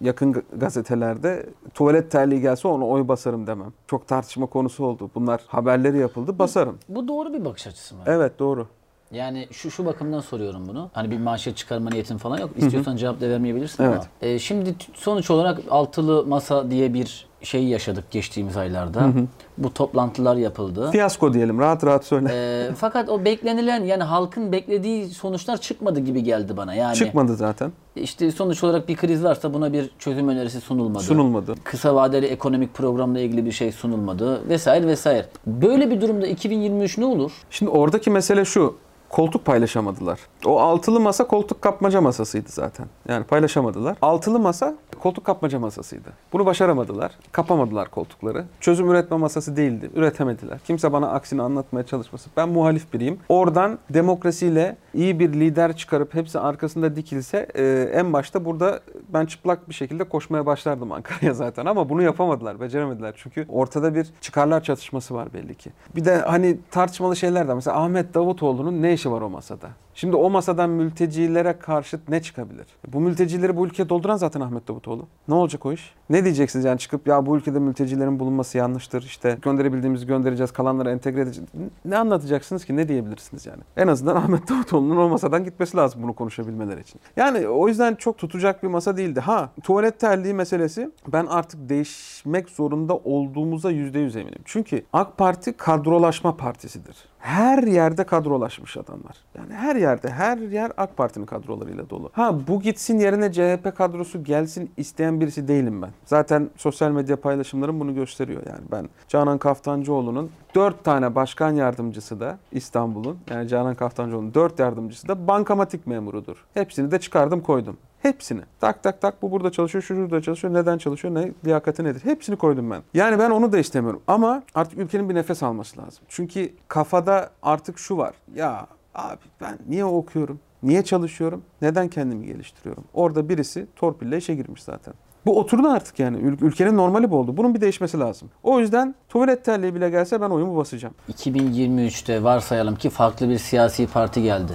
yakın ga- gazetelerde tuvalet terliği gelse ona oy basarım demem. Çok tartışma konusu oldu. Bunlar haberleri yapıldı. Basarım. Bu doğru bir bakış açısı mı? Evet doğru. Yani şu şu bakımdan soruyorum bunu. Hani bir manşet çıkarma niyetin falan yok. İstiyorsan cevap da vermeyebilirsin Evet. ama. Ee, şimdi sonuç olarak altılı masa diye bir şey yaşadık geçtiğimiz aylarda. Bu toplantılar yapıldı. Fiyasko diyelim. Rahat rahat söyle. Ee, fakat o beklenilen yani halkın beklediği sonuçlar çıkmadı gibi geldi bana. Yani Çıkmadı zaten. işte sonuç olarak bir kriz varsa buna bir çözüm önerisi sunulmadı. Sunulmadı. Kısa vadeli ekonomik programla ilgili bir şey sunulmadı vesaire vesaire. Böyle bir durumda 2023 ne olur? Şimdi oradaki mesele şu. Koltuk paylaşamadılar. O altılı masa koltuk kapmaca masasıydı zaten. Yani paylaşamadılar. Altılı masa koltuk kapmaca masasıydı. Bunu başaramadılar. Kapamadılar koltukları. Çözüm üretme masası değildi. Üretemediler. Kimse bana aksini anlatmaya çalışmasın. Ben muhalif biriyim. Oradan demokrasiyle iyi bir lider çıkarıp hepsi arkasında dikilse e, en başta burada ben çıplak bir şekilde koşmaya başlardım Ankara'ya zaten ama bunu yapamadılar, beceremediler. Çünkü ortada bir çıkarlar çatışması var belli ki. Bir de hani tartışmalı şeyler de mesela Ahmet Davutoğlu'nun ne işi var o masada? Şimdi o masadan mültecilere karşıt ne çıkabilir? Bu mültecileri bu ülkeye dolduran zaten Ahmet Davutoğlu. Ne olacak o iş? Ne diyeceksiniz yani çıkıp ya bu ülkede mültecilerin bulunması yanlıştır işte gönderebildiğimizi göndereceğiz kalanları entegre edeceğiz. Ne anlatacaksınız ki ne diyebilirsiniz yani? En azından Ahmet Davutoğlu'nun o masadan gitmesi lazım bunu konuşabilmeleri için. Yani o yüzden çok tutacak bir masa değildi. Ha tuvalet terliği meselesi ben artık değişmek zorunda olduğumuza yüzde yüz eminim. Çünkü AK Parti kadrolaşma partisidir. Her yerde kadrolaşmış adamlar. Yani her yerde, her yer AK Parti'nin kadrolarıyla dolu. Ha bu gitsin yerine CHP kadrosu gelsin isteyen birisi değilim ben. Zaten sosyal medya paylaşımlarım bunu gösteriyor yani. Ben Canan Kaftancıoğlu'nun dört tane başkan yardımcısı da İstanbul'un yani Canan Kaftancıoğlu'nun dört yardımcısı da bankamatik memurudur. Hepsini de çıkardım koydum. Hepsini. Tak tak tak bu burada çalışıyor, şu şurada çalışıyor. Neden çalışıyor, ne liyakati nedir? Hepsini koydum ben. Yani ben onu da istemiyorum. Ama artık ülkenin bir nefes alması lazım. Çünkü kafada artık şu var. Ya abi ben niye okuyorum? Niye çalışıyorum? Neden kendimi geliştiriyorum? Orada birisi torpille işe girmiş zaten. Bu oturdu artık yani. Ül- ülkenin normali bu oldu. Bunun bir değişmesi lazım. O yüzden tuvalet terliği bile gelse ben oyumu basacağım. 2023'te varsayalım ki farklı bir siyasi parti geldi.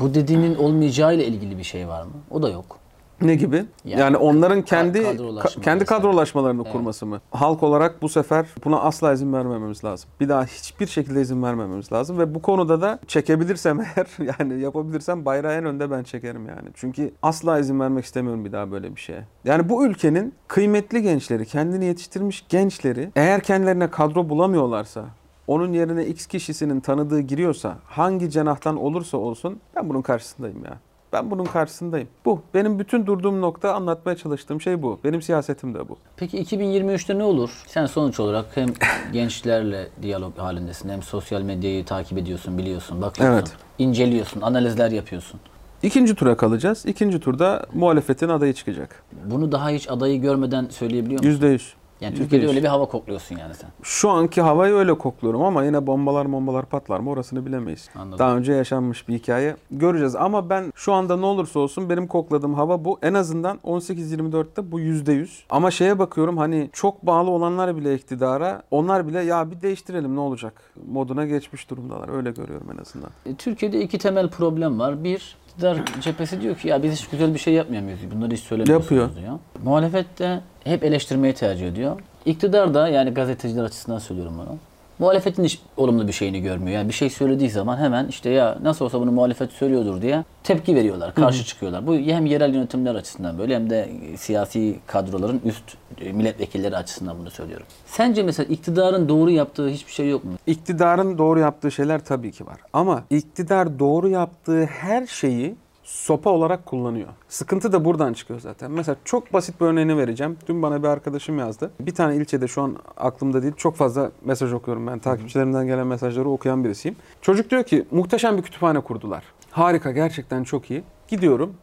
Bu dediğinin olmayacağı ile ilgili bir şey var mı? O da yok. Ne gibi? Yani, Yani onların kendi kadrolaşma ka- kendi mesela. kadrolaşmalarını Evet. kurması mı? Halk olarak bu sefer buna asla izin vermememiz lazım. Bir daha hiçbir şekilde izin vermememiz lazım ve bu konuda da çekebilirsem eğer yani yapabilirsem bayrağı en önde ben çekerim yani. Çünkü asla izin vermek istemiyorum bir daha böyle bir şeye. Yani bu ülkenin kıymetli gençleri, kendini yetiştirmiş gençleri eğer kendilerine kadro bulamıyorlarsa onun yerine X kişisinin tanıdığı giriyorsa hangi cenahtan olursa olsun ben bunun karşısındayım ya. Ben bunun karşısındayım. Bu. Benim bütün durduğum nokta anlatmaya çalıştığım şey bu. Benim siyasetim de bu. Peki 2023'te ne olur? Sen sonuç olarak hem gençlerle diyalog halindesin hem sosyal medyayı takip ediyorsun, biliyorsun, bakıyorsun, Evet. inceliyorsun, analizler yapıyorsun. İkinci tura kalacağız. İkinci turda muhalefetin adayı çıkacak. Bunu daha hiç adayı görmeden söyleyebiliyor musun? Yüzde yüz. Yani Türkiye'de öyle bir hava kokluyorsun yani sen. Şu anki havayı öyle kokluyorum ama yine bombalar bombalar patlar mı orasını bilemeyiz. Anladım. Daha önce yaşanmış bir hikaye. Göreceğiz ama ben şu anda ne olursa olsun benim kokladığım hava bu. En azından 18-24'te bu %100. Ama şeye bakıyorum hani çok bağlı olanlar bile iktidara onlar bile ya bir değiştirelim ne olacak moduna geçmiş durumdalar. Öyle görüyorum en azından. E, Türkiye'de iki temel problem var. Bir, iktidar cephesi diyor ki ya biz hiç güzel bir şey yapmıyor muyuz? Bunları hiç söylemiyorsunuz Yapıyor. diyor. Muhalefet de hep eleştirmeyi tercih ediyor. İktidar da yani gazeteciler açısından söylüyorum bunu. Muhalefetin hiç olumlu bir şeyini görmüyor. Yani bir şey söylediği zaman hemen işte ya nasıl olsa bunu muhalefet söylüyordur diye tepki veriyorlar, karşı çıkıyorlar. Bu hem yerel yönetimler açısından böyle hem de siyasi kadroların üst e, milletvekilleri açısından bunu söylüyorum. Sence mesela iktidarın doğru yaptığı hiçbir şey yok mu? İktidarın doğru yaptığı şeyler tabii ki var. Ama iktidar doğru yaptığı her şeyi sopa olarak kullanıyor. Sıkıntı da buradan çıkıyor zaten. Mesela çok basit bir örneğini vereceğim. Dün bana bir arkadaşım yazdı. Bir tane ilçede şu an aklımda değil. Çok fazla mesaj okuyorum ben. Takipçilerimden gelen mesajları okuyan birisiyim. Çocuk diyor ki muhteşem bir kütüphane kurdular. Harika gerçekten çok iyi. Gidiyorum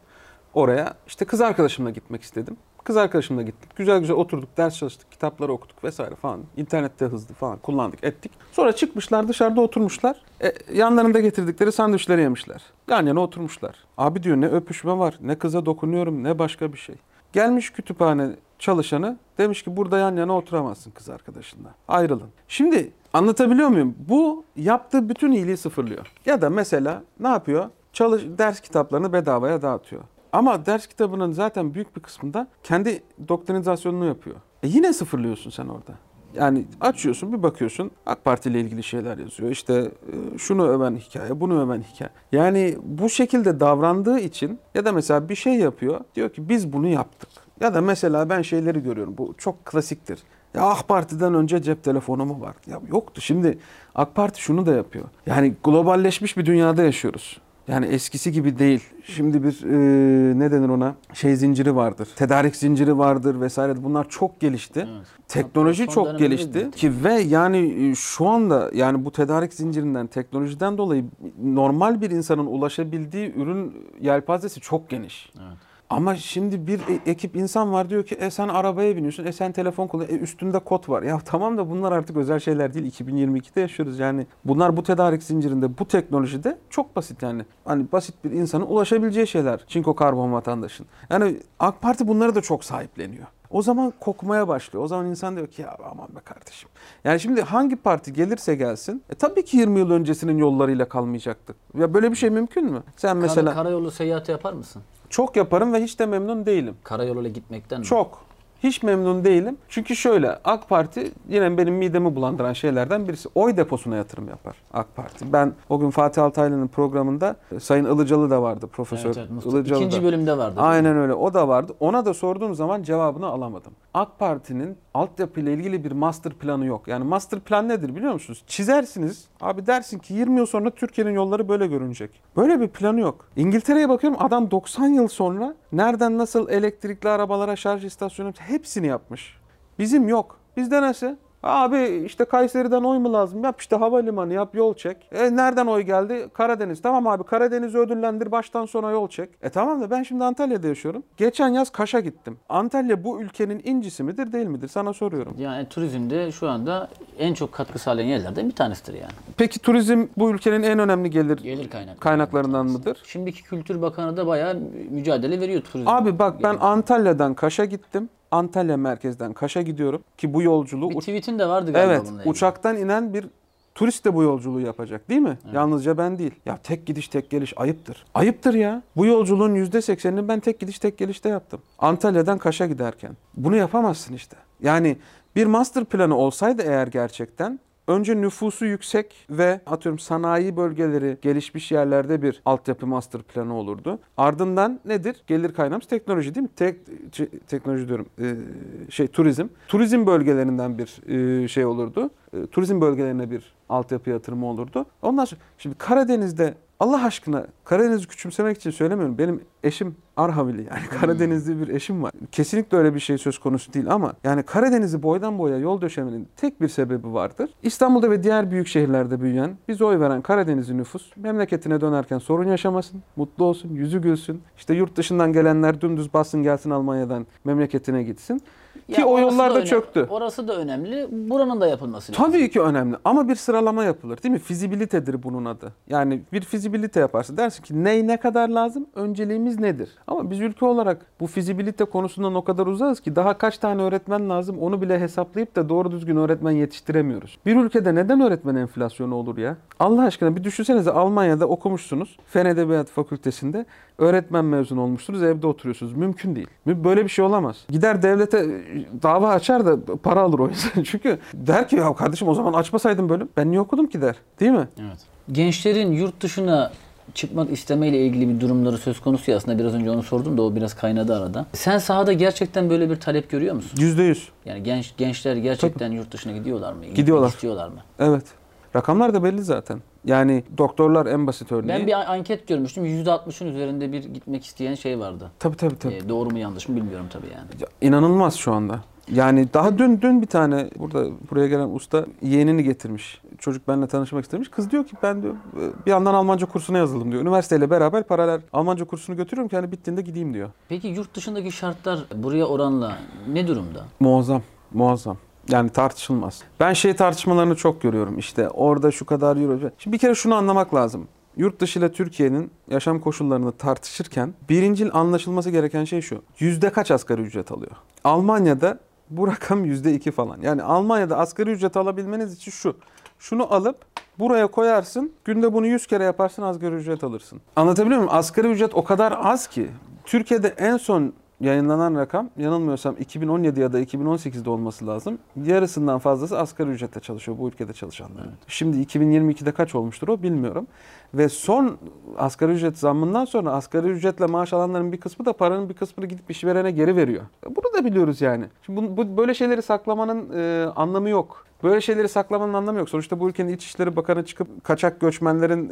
oraya. İşte kız arkadaşımla gitmek istedim. Kız arkadaşımla gittik. Güzel güzel oturduk, ders çalıştık, kitapları okuduk vesaire falan. İnternette hızlı falan kullandık, ettik. Sonra çıkmışlar dışarıda oturmuşlar. E, yanlarında getirdikleri sandviçleri yemişler. Yan yana oturmuşlar. Abi diyor ne öpüşme var, ne kıza dokunuyorum, ne başka bir şey. Gelmiş kütüphane çalışanı demiş ki burada yan yana oturamazsın kız arkadaşınla. Ayrılın. Şimdi anlatabiliyor muyum? Bu yaptığı bütün iyiliği sıfırlıyor. Ya da mesela ne yapıyor? Çalış, ders kitaplarını bedavaya dağıtıyor. Ama ders kitabının zaten büyük bir kısmında kendi doktrinizasyonunu yapıyor. E yine sıfırlıyorsun sen orada. Yani açıyorsun bir bakıyorsun AK Parti ile ilgili şeyler yazıyor. İşte e, şunu öven hikaye, bunu öven hikaye. Yani bu şekilde davrandığı için ya da mesela bir şey yapıyor. Diyor ki biz bunu yaptık. Ya da mesela ben şeyleri görüyorum. Bu çok klasiktir. Ya AK Parti'den önce cep telefonu mu var? Ya yoktu. Şimdi AK Parti şunu da yapıyor. Yani globalleşmiş bir dünyada yaşıyoruz. Yani eskisi gibi değil. Şimdi bir e, ne denir ona? Şey zinciri vardır. Tedarik zinciri vardır vesaire. Bunlar çok gelişti. Evet. Teknoloji Son çok gelişti ki ve yani e, şu anda yani bu tedarik zincirinden, teknolojiden dolayı normal bir insanın ulaşabildiği ürün yelpazesi çok geniş. Evet. Ama şimdi bir e- ekip insan var diyor ki e sen arabaya biniyorsun, e sen telefon kullanıyorsun, e üstünde kod var. Ya tamam da bunlar artık özel şeyler değil. 2022'de yaşıyoruz yani. Bunlar bu tedarik zincirinde, bu teknolojide çok basit yani. Hani basit bir insanın ulaşabileceği şeyler. Çinko karbon vatandaşın. Yani AK Parti bunları da çok sahipleniyor. O zaman kokmaya başlıyor. O zaman insan diyor ki ya aman be kardeşim. Yani şimdi hangi parti gelirse gelsin e tabii ki 20 yıl öncesinin yollarıyla kalmayacaktık. Ya böyle bir şey mümkün mü? Sen Mesela mesela karayolu seyahati yapar mısın? Çok yaparım ve hiç de memnun değilim. Karayoluyla gitmekten mi? Çok. Hiç memnun değilim. Çünkü şöyle AK Parti yine benim midemi bulandıran şeylerden birisi. Oy deposuna yatırım yapar AK Parti. Ben o gün Fatih Altaylı'nın programında e, Sayın Ilıcalı da vardı Profesör Evet, evet. Ilıcalı İkinci da. bölümde vardı. Aynen öyle. O da vardı. Ona da sorduğum zaman cevabını alamadım. AK Parti'nin altyapı ile ilgili bir master planı yok. Yani master plan nedir biliyor musunuz? Çizersiniz. Abi dersin ki 20 yıl sonra Türkiye'nin yolları böyle görünecek. Böyle bir planı yok. İngiltere'ye bakıyorum adam 90 yıl sonra nereden nasıl elektrikli arabalara şarj istasyonu hepsini yapmış. Bizim yok. Bizde nasıl? Abi işte Kayseri'den oy mu lazım? Yap işte havalimanı yap yol çek. E nereden oy geldi? Karadeniz. Tamam abi Karadeniz'i ödüllendir baştan sona yol çek. E tamam da ben şimdi Antalya'da yaşıyorum. Geçen yaz Kaş'a gittim. Antalya bu ülkenin incisi midir değil midir? Sana soruyorum. Yani turizmde şu anda en çok katkı sağlayan yerlerden bir tanesidir yani. Peki turizm bu ülkenin en önemli gelir Gelir kaynakları. kaynaklarından mıdır? Şimdiki Kültür Bakanı da bayağı mücadele veriyor turizm. Abi bak ben Antalya'dan Kaş'a gittim. Antalya merkezden Kaş'a gidiyorum ki bu yolculuğu bir tweetin de vardı galiba Evet, bununla ilgili. uçaktan inen bir turist de bu yolculuğu yapacak değil mi? Yalnızca ben değil. Ya tek gidiş tek geliş ayıptır. Ayıptır ya. Bu yolculuğun %80'ini ben tek gidiş tek gelişte yaptım. Antalya'dan Kaş'a giderken. Bunu yapamazsın işte. Yani bir master planı olsaydı eğer gerçekten Önce nüfusu yüksek ve atıyorum sanayi bölgeleri gelişmiş yerlerde bir altyapı master planı olurdu. Ardından nedir? Gelir kaynağımız teknoloji değil mi? Tek, teknoloji diyorum. Ee, şey turizm. Turizm bölgelerinden bir e, şey olurdu. E, turizm bölgelerine bir altyapı yatırımı olurdu. Ondan sonra şimdi Karadeniz'de Allah aşkına Karadeniz'i küçümsemek için söylemiyorum. Benim eşim Arhavili yani Karadenizli bir eşim var. Kesinlikle öyle bir şey söz konusu değil ama yani Karadeniz'i boydan boya yol döşemenin tek bir sebebi vardır. İstanbul'da ve diğer büyük şehirlerde büyüyen, biz oy veren Karadenizli nüfus memleketine dönerken sorun yaşamasın, mutlu olsun, yüzü gülsün. İşte yurt dışından gelenler dümdüz bassın gelsin Almanya'dan memleketine gitsin. Ki Ya o orası yollar da öne- çöktü. Orası da önemli. Buranın da yapılması lazım. Tabii ki önemli ama bir sıralama yapılır değil mi? Fizibilitedir bunun adı. Yani bir fizibilite yaparsın. Dersin ki ney ne kadar lazım? Önceliğimiz nedir? Ama biz ülke olarak bu fizibilite konusundan o kadar uzağız ki daha kaç tane öğretmen lazım onu bile hesaplayıp da doğru düzgün öğretmen yetiştiremiyoruz. Bir ülkede neden öğretmen enflasyonu olur ya? Allah aşkına bir düşünsenize Almanya'da okumuşsunuz. Fen Edebiyat Fakültesi'nde öğretmen mezun olmuşsunuz evde oturuyorsunuz. Mümkün değil. Böyle bir şey olamaz. Gider devlete dava açar da para alır o insan. Çünkü der ki ya kardeşim o zaman açmasaydım bölüm ben niye okudum ki der. Değil mi? Evet. Gençlerin yurt dışına çıkmak istemeyle ilgili bir durumları söz konusu ya aslında biraz önce onu sordum da o biraz kaynadı arada. Sen sahada gerçekten böyle bir talep görüyor musun? Yüzde yüz. Yani genç gençler gerçekten yurt dışına gidiyorlar mı? Gidiyorlar. istiyorlar mı? Evet. Rakamlar da belli zaten. Yani doktorlar en basit örneği. Ben bir an- anket görmüştüm. %60'ın üzerinde bir gitmek isteyen şey vardı. Tabii tabii tabii. Ee, doğru mu yanlış mı bilmiyorum tabii yani. Ya, İnanılmaz şu anda. Yani daha dün dün bir tane burada buraya gelen usta yeğenini getirmiş. Çocuk benimle tanışmak istemiş. Kız diyor ki ben diyor bir yandan Almanca kursuna yazıldım diyor. Üniversiteyle beraber paralel Almanca kursunu götürüyorum ki hani bittiğinde gideyim diyor. Peki yurt dışındaki şartlar buraya oranla ne durumda? Muazzam, muazzam. Yani tartışılmaz. Ben şey tartışmalarını çok görüyorum. İşte orada şu kadar euro. Şimdi bir kere şunu anlamak lazım. Yurt dışı ile Türkiye'nin yaşam koşullarını tartışırken birincil anlaşılması gereken şey şu. Yüzde kaç asgari ücret alıyor? Almanya'da bu rakam yüzde iki falan. Yani Almanya'da asgari ücret alabilmeniz için şu. Şunu alıp buraya koyarsın. Günde bunu 100 kere yaparsın asgari ücret alırsın. Anlatabiliyor muyum? Asgari ücret o kadar az ki. Türkiye'de en son yayınlanan rakam yanılmıyorsam 2017 ya da 2018'de olması lazım. Yarısından fazlası asgari ücretle çalışıyor bu ülkede çalışanların. Şimdi 2022'de kaç olmuştur o bilmiyorum. Ve son asgari ücret zammından sonra asgari ücretle maaş alanların bir kısmı da paranın bir kısmını gidip işverene geri veriyor. Bunu da biliyoruz yani. Şimdi bu, bu- böyle şeyleri saklamanın e, anlamı yok. Böyle şeyleri saklamanın anlamı yok. Sonuçta bu ülkenin İçişleri Bakanı çıkıp kaçak göçmenlerin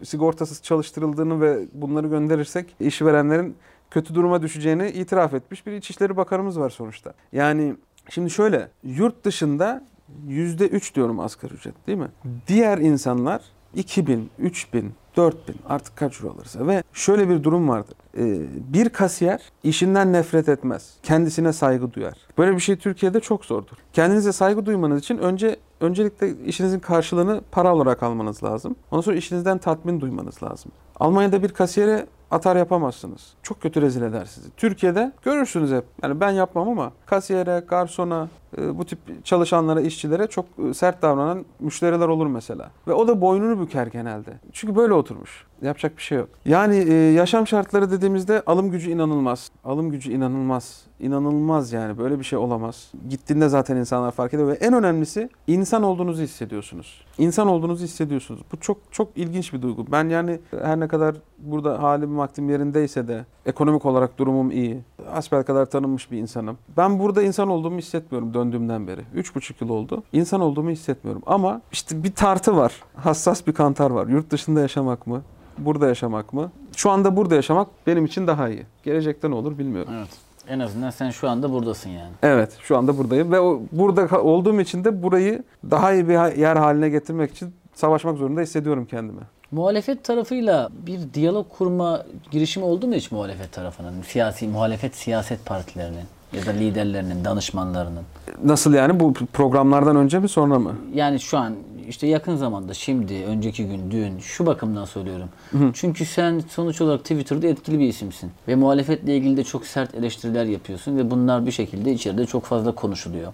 e, sigortasız çalıştırıldığını ve bunları gönderirsek işverenlerin kötü duruma düşeceğini itiraf etmiş bir İçişleri Bakanımız var sonuçta. Yani şimdi şöyle yurt dışında %3 diyorum asgari ücret değil mi? Diğer insanlar 2000, 3000, 4000 artık kaç euro alırsa ve şöyle bir durum vardı. Ee, bir kasiyer işinden nefret etmez. Kendisine saygı duyar. Böyle bir şey Türkiye'de çok zordur. Kendinize saygı duymanız için önce öncelikle işinizin karşılığını para olarak almanız lazım. Ondan sonra işinizden tatmin duymanız lazım. Almanya'da bir kasiyere atar yapamazsınız. Çok kötü rezil eder sizi. Türkiye'de görürsünüz hep. Yani ben yapmam ama kasiyere, garsona, bu tip çalışanlara, işçilere çok e, sert davranan müşteriler olur mesela. Ve o da boynunu büker genelde. Çünkü böyle oturmuş. Yapacak bir şey yok. Yani e, yaşam şartları dediğimizde alım gücü inanılmaz. Alım gücü inanılmaz. İnanılmaz yani böyle bir şey olamaz. Gittiğinde zaten insanlar fark ediyor ve en önemlisi insan olduğunuzu hissediyorsunuz. İnsan olduğunuzu hissediyorsunuz. Bu çok çok ilginç bir duygu. Ben yani her ne kadar burada halim vaktim yerindeyse de ekonomik olarak durumum iyi. Asbel kadar tanınmış bir insanım. Ben burada insan olduğumu hissetmiyorum döndüğümden beri. Üç buçuk yıl oldu. İnsan olduğumu hissetmiyorum. Ama işte bir tartı var. Hassas bir kantar var. Yurt dışında yaşamak mı? Burada yaşamak mı? Şu anda burada yaşamak benim için daha iyi. Gelecekte ne olur bilmiyorum. Evet. En azından sen şu anda buradasın yani. Evet, şu anda buradayım ve o, burada olduğum için de burayı daha iyi bir yer haline getirmek için savaşmak zorunda hissediyorum kendimi. Muhalefet tarafıyla bir diyalog kurma girişimi oldu mu hiç muhalefet tarafının? Siyasi, muhalefet siyaset partilerinin ya da liderlerinin, danışmanlarının? Nasıl yani bu programlardan önce mi sonra mı? Yani şu an işte yakın zamanda, şimdi, önceki gün, dün şu bakımdan söylüyorum. Çünkü sen sonuç olarak Twitter'da etkili bir isimsin. Ve muhalefetle ilgili de çok sert eleştiriler yapıyorsun ve bunlar bir şekilde içeride çok fazla konuşuluyor.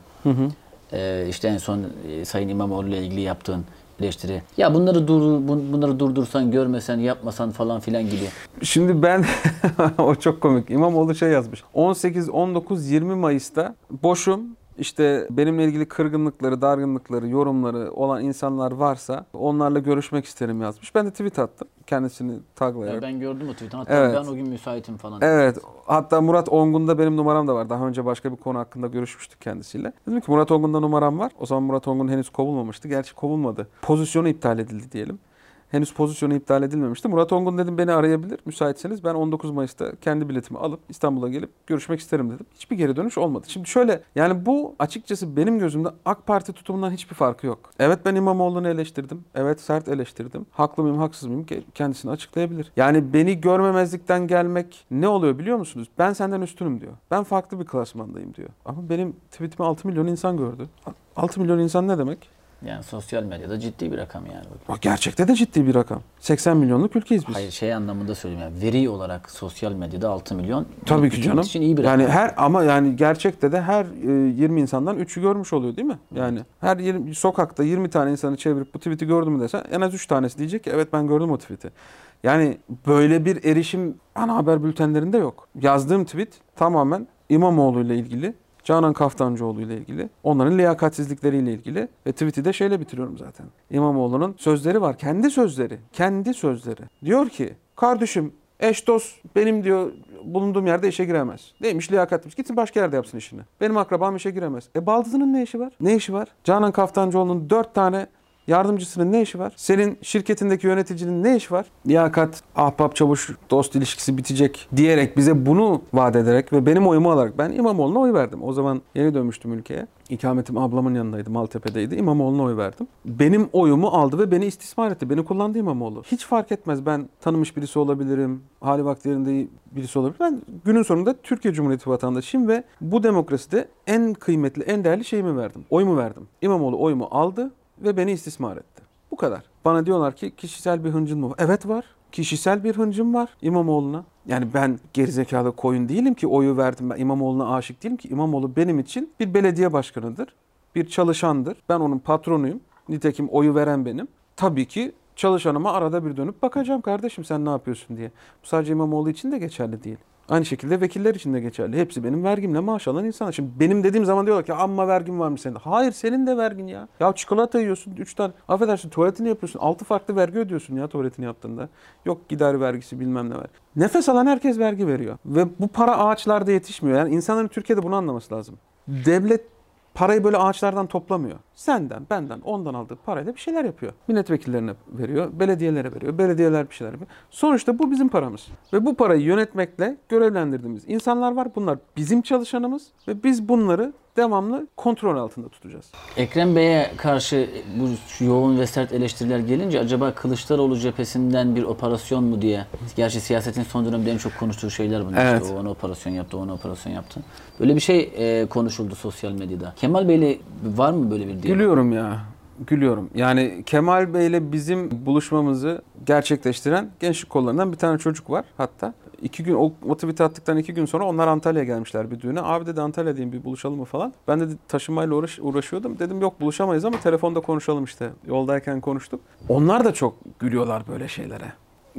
Ee, işte en son e, Sayın İmamoğlu ile ilgili yaptığın eleştiri. Ya bunları dur, bun- bunları durdursan, görmesen, yapmasan falan filan gibi. Şimdi ben o çok komik. İmamoğlu şey yazmış. 18, 19, 20 Mayıs'ta boşum. İşte benimle ilgili kırgınlıkları, dargınlıkları, yorumları olan insanlar varsa onlarla görüşmek isterim yazmış. Ben de tweet attım kendisini taglayarak. Ya ben gördüm o tweet'i. Hatta Evet. ben o gün müsaitim falan. Evet. Hatta Murat Ongun'da benim numaram da var. Daha önce başka bir konu hakkında görüşmüştük kendisiyle. Dedim ki Murat Ongun'da numaram var. O zaman Murat Ongun henüz kovulmamıştı. Gerçi kovulmadı. Pozisyonu iptal edildi diyelim. Henüz pozisyonu iptal edilmemişti. Murat Ongun dedim beni arayabilir. Müsaitseniz ben 19 Mayıs'ta kendi biletimi alıp İstanbul'a gelip görüşmek isterim dedim. Hiçbir geri dönüş olmadı. Şimdi şöyle yani bu açıkçası benim gözümde AK Parti tutumundan hiçbir farkı yok. Evet ben İmamoğlu'nu eleştirdim. Evet sert eleştirdim. Haklı mıyım haksız mıyım Ke- kendisini açıklayabilir. Yani beni görmemezlikten gelmek ne oluyor biliyor musunuz? Ben senden üstünüm diyor. Ben farklı bir klasmandayım diyor. Ama benim tweetimi 6 milyon insan gördü. 6 milyon insan ne demek? Yani sosyal medyada ciddi bir rakam yani. O gerçekte de ciddi bir rakam. 80 milyonluk ülkeyiz biz. Hayır şey anlamında söyleyeyim yani veri olarak sosyal medyada 6 milyon Tabii ki canım. için iyi bir yani rakam. her ama yani gerçekte de her e, 20 insandan 3'ü görmüş oluyor değil mi? Yani her 20, sokakta 20 tane insanı çevirip bu tweet'i gördün mü desen en az 3 tanesi diyecek ki evet ben gördüm o tweet'i. Yani böyle bir erişim ana haber bültenlerinde yok. Yazdığım tweet tamamen İmamoğlu ile ilgili. Canan Kaftancıoğlu ile ilgili. Onların liyakatsizlikleriyle ilgili. Ve tweet'i de şeyle bitiriyorum zaten. İmamoğlu'nun sözleri var. Kendi sözleri. Kendi sözleri. Diyor ki kardeşim eş dost benim diyor bulunduğum yerde işe giremez. Neymiş liyakatlıymış. Gitsin başka yerde yapsın işini. Benim akrabam işe giremez. E Baldızı'nın ne işi var? Ne işi var? Canan Kaftancıoğlu'nun dört tane Yardımcısının ne işi var? Senin şirketindeki yöneticinin ne işi var? Liyakat, ahbap, çavuş, dost ilişkisi bitecek diyerek bize bunu vaat ederek ve benim oyumu alarak ben İmamoğlu'na oy verdim. O zaman yeni dönmüştüm ülkeye. İkametim ablamın yanındaydı, Maltepe'deydi. İmamoğlu'na oy verdim. Benim oyumu aldı ve beni istismar etti. Beni kullandı İmamoğlu. Hiç fark etmez. Ben tanımış birisi olabilirim. Hali vakti yerinde birisi olabilir. Ben günün sonunda Türkiye Cumhuriyeti vatandaşıyım ve bu demokraside en kıymetli, en değerli şeyimi verdim. Oyumu verdim. İmamoğlu oyumu aldı ve beni istismar etti. Bu kadar. Bana diyorlar ki kişisel bir hıncın mı var? Evet var. Kişisel bir hıncım var İmamoğlu'na. Yani ben gerizekalı koyun değilim ki oyu verdim. Ben İmamoğlu'na aşık değilim ki. İmamoğlu benim için bir belediye başkanıdır. Bir çalışandır. Ben onun patronuyum. Nitekim oyu veren benim. Tabii ki çalışanıma arada bir dönüp bakacağım kardeşim sen ne yapıyorsun diye. Bu sadece İmamoğlu için de geçerli değil. Aynı şekilde vekiller için de geçerli. Hepsi benim vergimle maaş alan insanlar. Şimdi benim dediğim zaman diyorlar ki amma vergin var mı senin? Hayır senin de vergin ya. Ya çikolata yiyorsun 3 tane. Affedersin tuvaletini yapıyorsun. 6 farklı vergi ödüyorsun ya tuvaletini yaptığında. Yok gider vergisi bilmem ne var. Nefes alan herkes vergi veriyor. Ve bu para ağaçlarda yetişmiyor. Yani insanların Türkiye'de bunu anlaması lazım. Devlet parayı böyle ağaçlardan toplamıyor. Senden, benden, ondan aldığı parayla bir şeyler yapıyor. Milletvekillerine veriyor, belediyelere veriyor, belediyeler bir şeyler yapıyor. Sonuçta bu bizim paramız. Ve bu parayı yönetmekle görevlendirdiğimiz insanlar var. Bunlar bizim çalışanımız ve biz bunları devamlı kontrol altında tutacağız. Ekrem Bey'e karşı bu yoğun ve sert eleştiriler gelince acaba Kılıçdaroğlu cephesinden bir operasyon mu diye. Gerçi siyasetin son dönemde en çok konuştuğu şeyler bunlar. Evet. İşte o ona operasyon yaptı, o ona operasyon yaptı. Böyle bir şey e, konuşuldu sosyal medyada. Kemal Bey'le var mı böyle bir diyalog? Gülüyorum ya. Gülüyorum. Yani Kemal Bey ile bizim buluşmamızı gerçekleştiren gençlik kollarından bir tane çocuk var hatta. iki gün o, o tweet'i attıktan iki gün sonra onlar Antalya'ya gelmişler bir düğüne. Abi dedi Antalya'dayım bir buluşalım mı falan. Ben de taşınmayla uğraş, uğraşıyordum. Dedim yok buluşamayız ama telefonda konuşalım işte. Yoldayken konuştuk. Onlar da çok gülüyorlar böyle şeylere.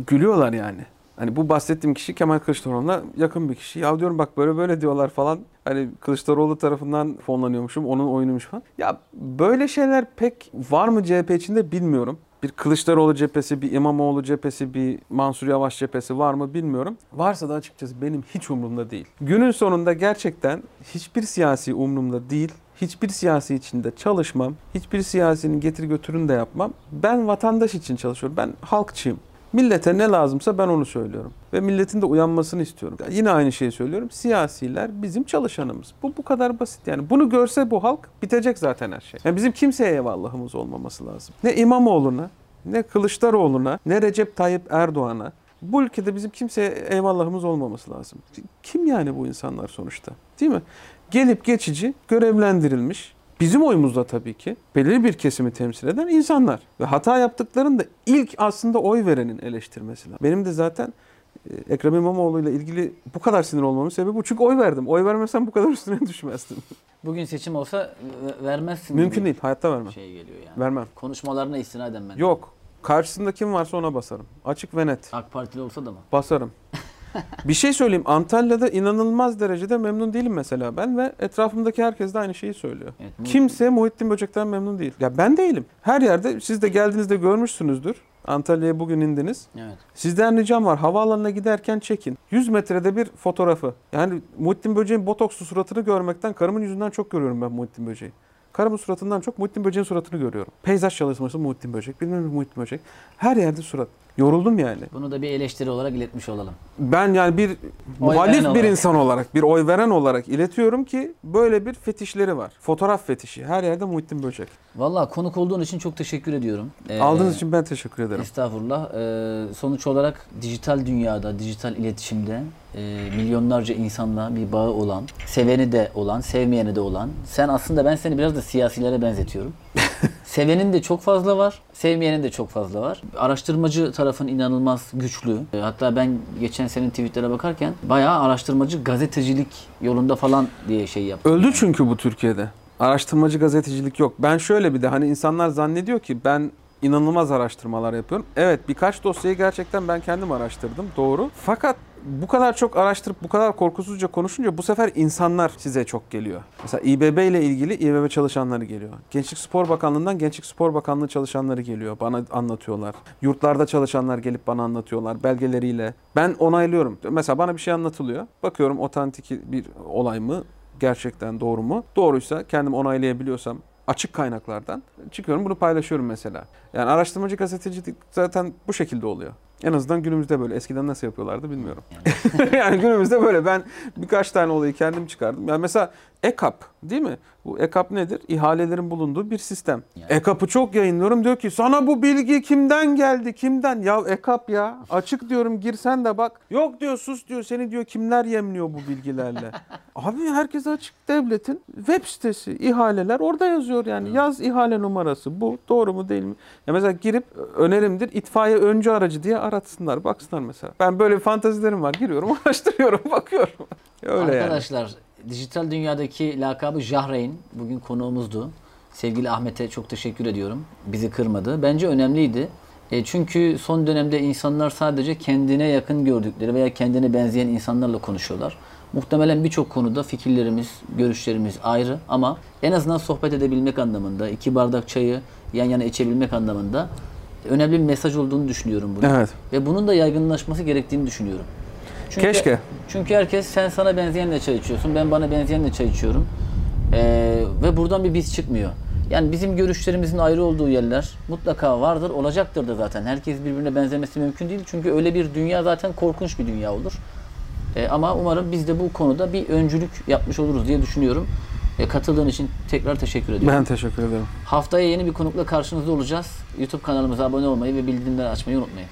Gülüyorlar yani. Hani bu bahsettiğim kişi Kemal Kılıçdaroğlu'na yakın bir kişi. Ya diyorum bak böyle böyle diyorlar falan. Hani Kılıçdaroğlu tarafından fonlanıyormuşum. Onun oyunuymuş falan. Ya böyle şeyler pek var mı CHP içinde bilmiyorum. Bir Kılıçdaroğlu cephesi, bir İmamoğlu cephesi, bir Mansur Yavaş cephesi var mı bilmiyorum. Varsa da açıkçası benim hiç umurumda değil. Günün sonunda gerçekten hiçbir siyasi umurumda değil. Hiçbir siyasi içinde çalışmam. Hiçbir siyasinin getir götürünü de yapmam. Ben vatandaş için çalışıyorum. Ben halkçıyım. Millete ne lazımsa ben onu söylüyorum. Ve milletin de uyanmasını istiyorum. Yine aynı şeyi söylüyorum. Siyasiler bizim çalışanımız. Bu bu kadar basit yani. Bunu görse bu halk bitecek zaten her şey. Yani bizim kimseye eyvallahımız olmaması lazım. Ne İmamoğlu'na, ne Kılıçdaroğlu'na, ne Recep Tayyip Erdoğan'a. Bu ülkede bizim kimseye eyvallahımız olmaması lazım. Kim yani bu insanlar sonuçta? Değil mi? Gelip geçici görevlendirilmiş Bizim oyumuzda tabii ki belirli bir kesimi temsil eden insanlar. Ve hata yaptıklarında ilk aslında oy verenin eleştirmesi lazım. Benim de zaten e, Ekrem İmamoğlu ile ilgili bu kadar sinir olmamın sebebi bu. Çünkü oy verdim. Oy vermesem bu kadar üstüne düşmezdim. Bugün seçim olsa ve- vermezsin. Mümkün değil. Hayatta vermem. Şey geliyor yani. Vermem. Konuşmalarına istinaden ben. Yok. Karşısında kim varsa ona basarım. Açık ve net. AK Partili olsa da mı? Basarım. bir şey söyleyeyim. Antalya'da inanılmaz derecede memnun değilim mesela ben ve etrafımdaki herkes de aynı şeyi söylüyor. Evet, Kimse Muhittin Böcek'ten memnun değil. Ya ben değilim. Her yerde siz de geldiğinizde görmüşsünüzdür. Antalya'ya bugün indiniz. Evet. Sizden ricam var. Havaalanına giderken çekin. 100 metrede bir fotoğrafı. Yani Muhittin Böcek'in botokslu suratını görmekten karımın yüzünden çok görüyorum ben Muhittin Böcek'i. Karımın suratından çok Muhittin Böcek'in suratını görüyorum. Peyzaj çalışması Muhittin Böcek, bilmem ne Muhittin Böcek. Her yerde surat. Yoruldum yani. Bunu da bir eleştiri olarak iletmiş olalım. Ben yani bir muhalif bir olarak. insan olarak, bir oy veren olarak iletiyorum ki böyle bir fetişleri var. Fotoğraf fetişi. Her yerde Muhittin Böcek. Vallahi konuk olduğun için çok teşekkür ediyorum. Ee, Aldığınız için ben teşekkür ederim. Estağfurullah. Ee, sonuç olarak dijital dünyada, dijital iletişimde e, milyonlarca insanla bir bağı olan, seveni de olan, sevmeyeni de olan. Sen aslında ben seni biraz da siyasilere benzetiyorum. Sevenin de çok fazla var, sevmeyenin de çok fazla var. Araştırmacı tarafın inanılmaz güçlü. E, Hatta ben geçen senin tweetlere bakarken bayağı araştırmacı gazetecilik yolunda falan diye şey yaptım. Öldü çünkü bu Türkiye'de. Araştırmacı gazetecilik yok. Ben şöyle bir de hani insanlar zannediyor ki ben inanılmaz araştırmalar yapıyorum. Evet birkaç dosyayı gerçekten ben kendim araştırdım. Doğru. Fakat bu kadar çok araştırıp bu kadar korkusuzca konuşunca bu sefer insanlar size çok geliyor. Mesela İBB ile ilgili İBB çalışanları geliyor. Gençlik Spor Bakanlığı'ndan Gençlik Spor Bakanlığı çalışanları geliyor. Bana anlatıyorlar. Yurtlarda çalışanlar gelip bana anlatıyorlar belgeleriyle. Ben onaylıyorum. Mesela bana bir şey anlatılıyor. Bakıyorum otantik bir olay mı? Gerçekten doğru mu? Doğruysa kendim onaylayabiliyorsam açık kaynaklardan çıkıyorum bunu paylaşıyorum mesela. Yani araştırmacı gazetecilik zaten bu şekilde oluyor. En azından günümüzde böyle. Eskiden nasıl yapıyorlardı bilmiyorum. yani günümüzde böyle. Ben birkaç tane olayı kendim çıkardım. Yani mesela EKAP değil mi? Bu EKAP nedir? İhalelerin bulunduğu bir sistem. Yani. EKAP'ı çok yayınlıyorum. Diyor ki sana bu bilgi kimden geldi? Kimden? Ya EKAP ya. Açık diyorum girsen de bak. Yok diyor sus diyor. Seni diyor kimler yemliyor bu bilgilerle? Abi herkes açık devletin web sitesi. ihaleler orada yazıyor yani. Yaz ihale numarası. Bu doğru mu değil mi? Ya mesela girip önerimdir itfaiye öncü aracı diye aratsınlar. Baksınlar mesela. Ben böyle fantazilerim var. Giriyorum araştırıyorum bakıyorum. Öyle yani. Dijital dünyadaki lakabı Jahreyn bugün konuğumuzdu. Sevgili Ahmet'e çok teşekkür ediyorum. Bizi kırmadı. Bence önemliydi. E, çünkü son dönemde insanlar sadece kendine yakın gördükleri veya kendine benzeyen insanlarla konuşuyorlar. Muhtemelen birçok konuda fikirlerimiz, görüşlerimiz ayrı ama en azından sohbet edebilmek anlamında, iki bardak çayı yan yana içebilmek anlamında önemli bir mesaj olduğunu düşünüyorum bunu. Evet. Ve bunun da yaygınlaşması gerektiğini düşünüyorum. Çünkü, Keşke. Çünkü herkes sen sana benzeyenle çay içiyorsun, ben bana benzeyenle çay içiyorum. Ee, ve buradan bir biz çıkmıyor. Yani bizim görüşlerimizin ayrı olduğu yerler mutlaka vardır, olacaktır da zaten. Herkes birbirine benzemesi mümkün değil. Çünkü öyle bir dünya zaten korkunç bir dünya olur. E, ama umarım biz de bu konuda bir öncülük yapmış oluruz diye düşünüyorum. E, katıldığın için tekrar teşekkür ediyorum. Ben teşekkür ederim. Haftaya yeni bir konukla karşınızda olacağız. YouTube kanalımıza abone olmayı ve bildirimleri açmayı unutmayın.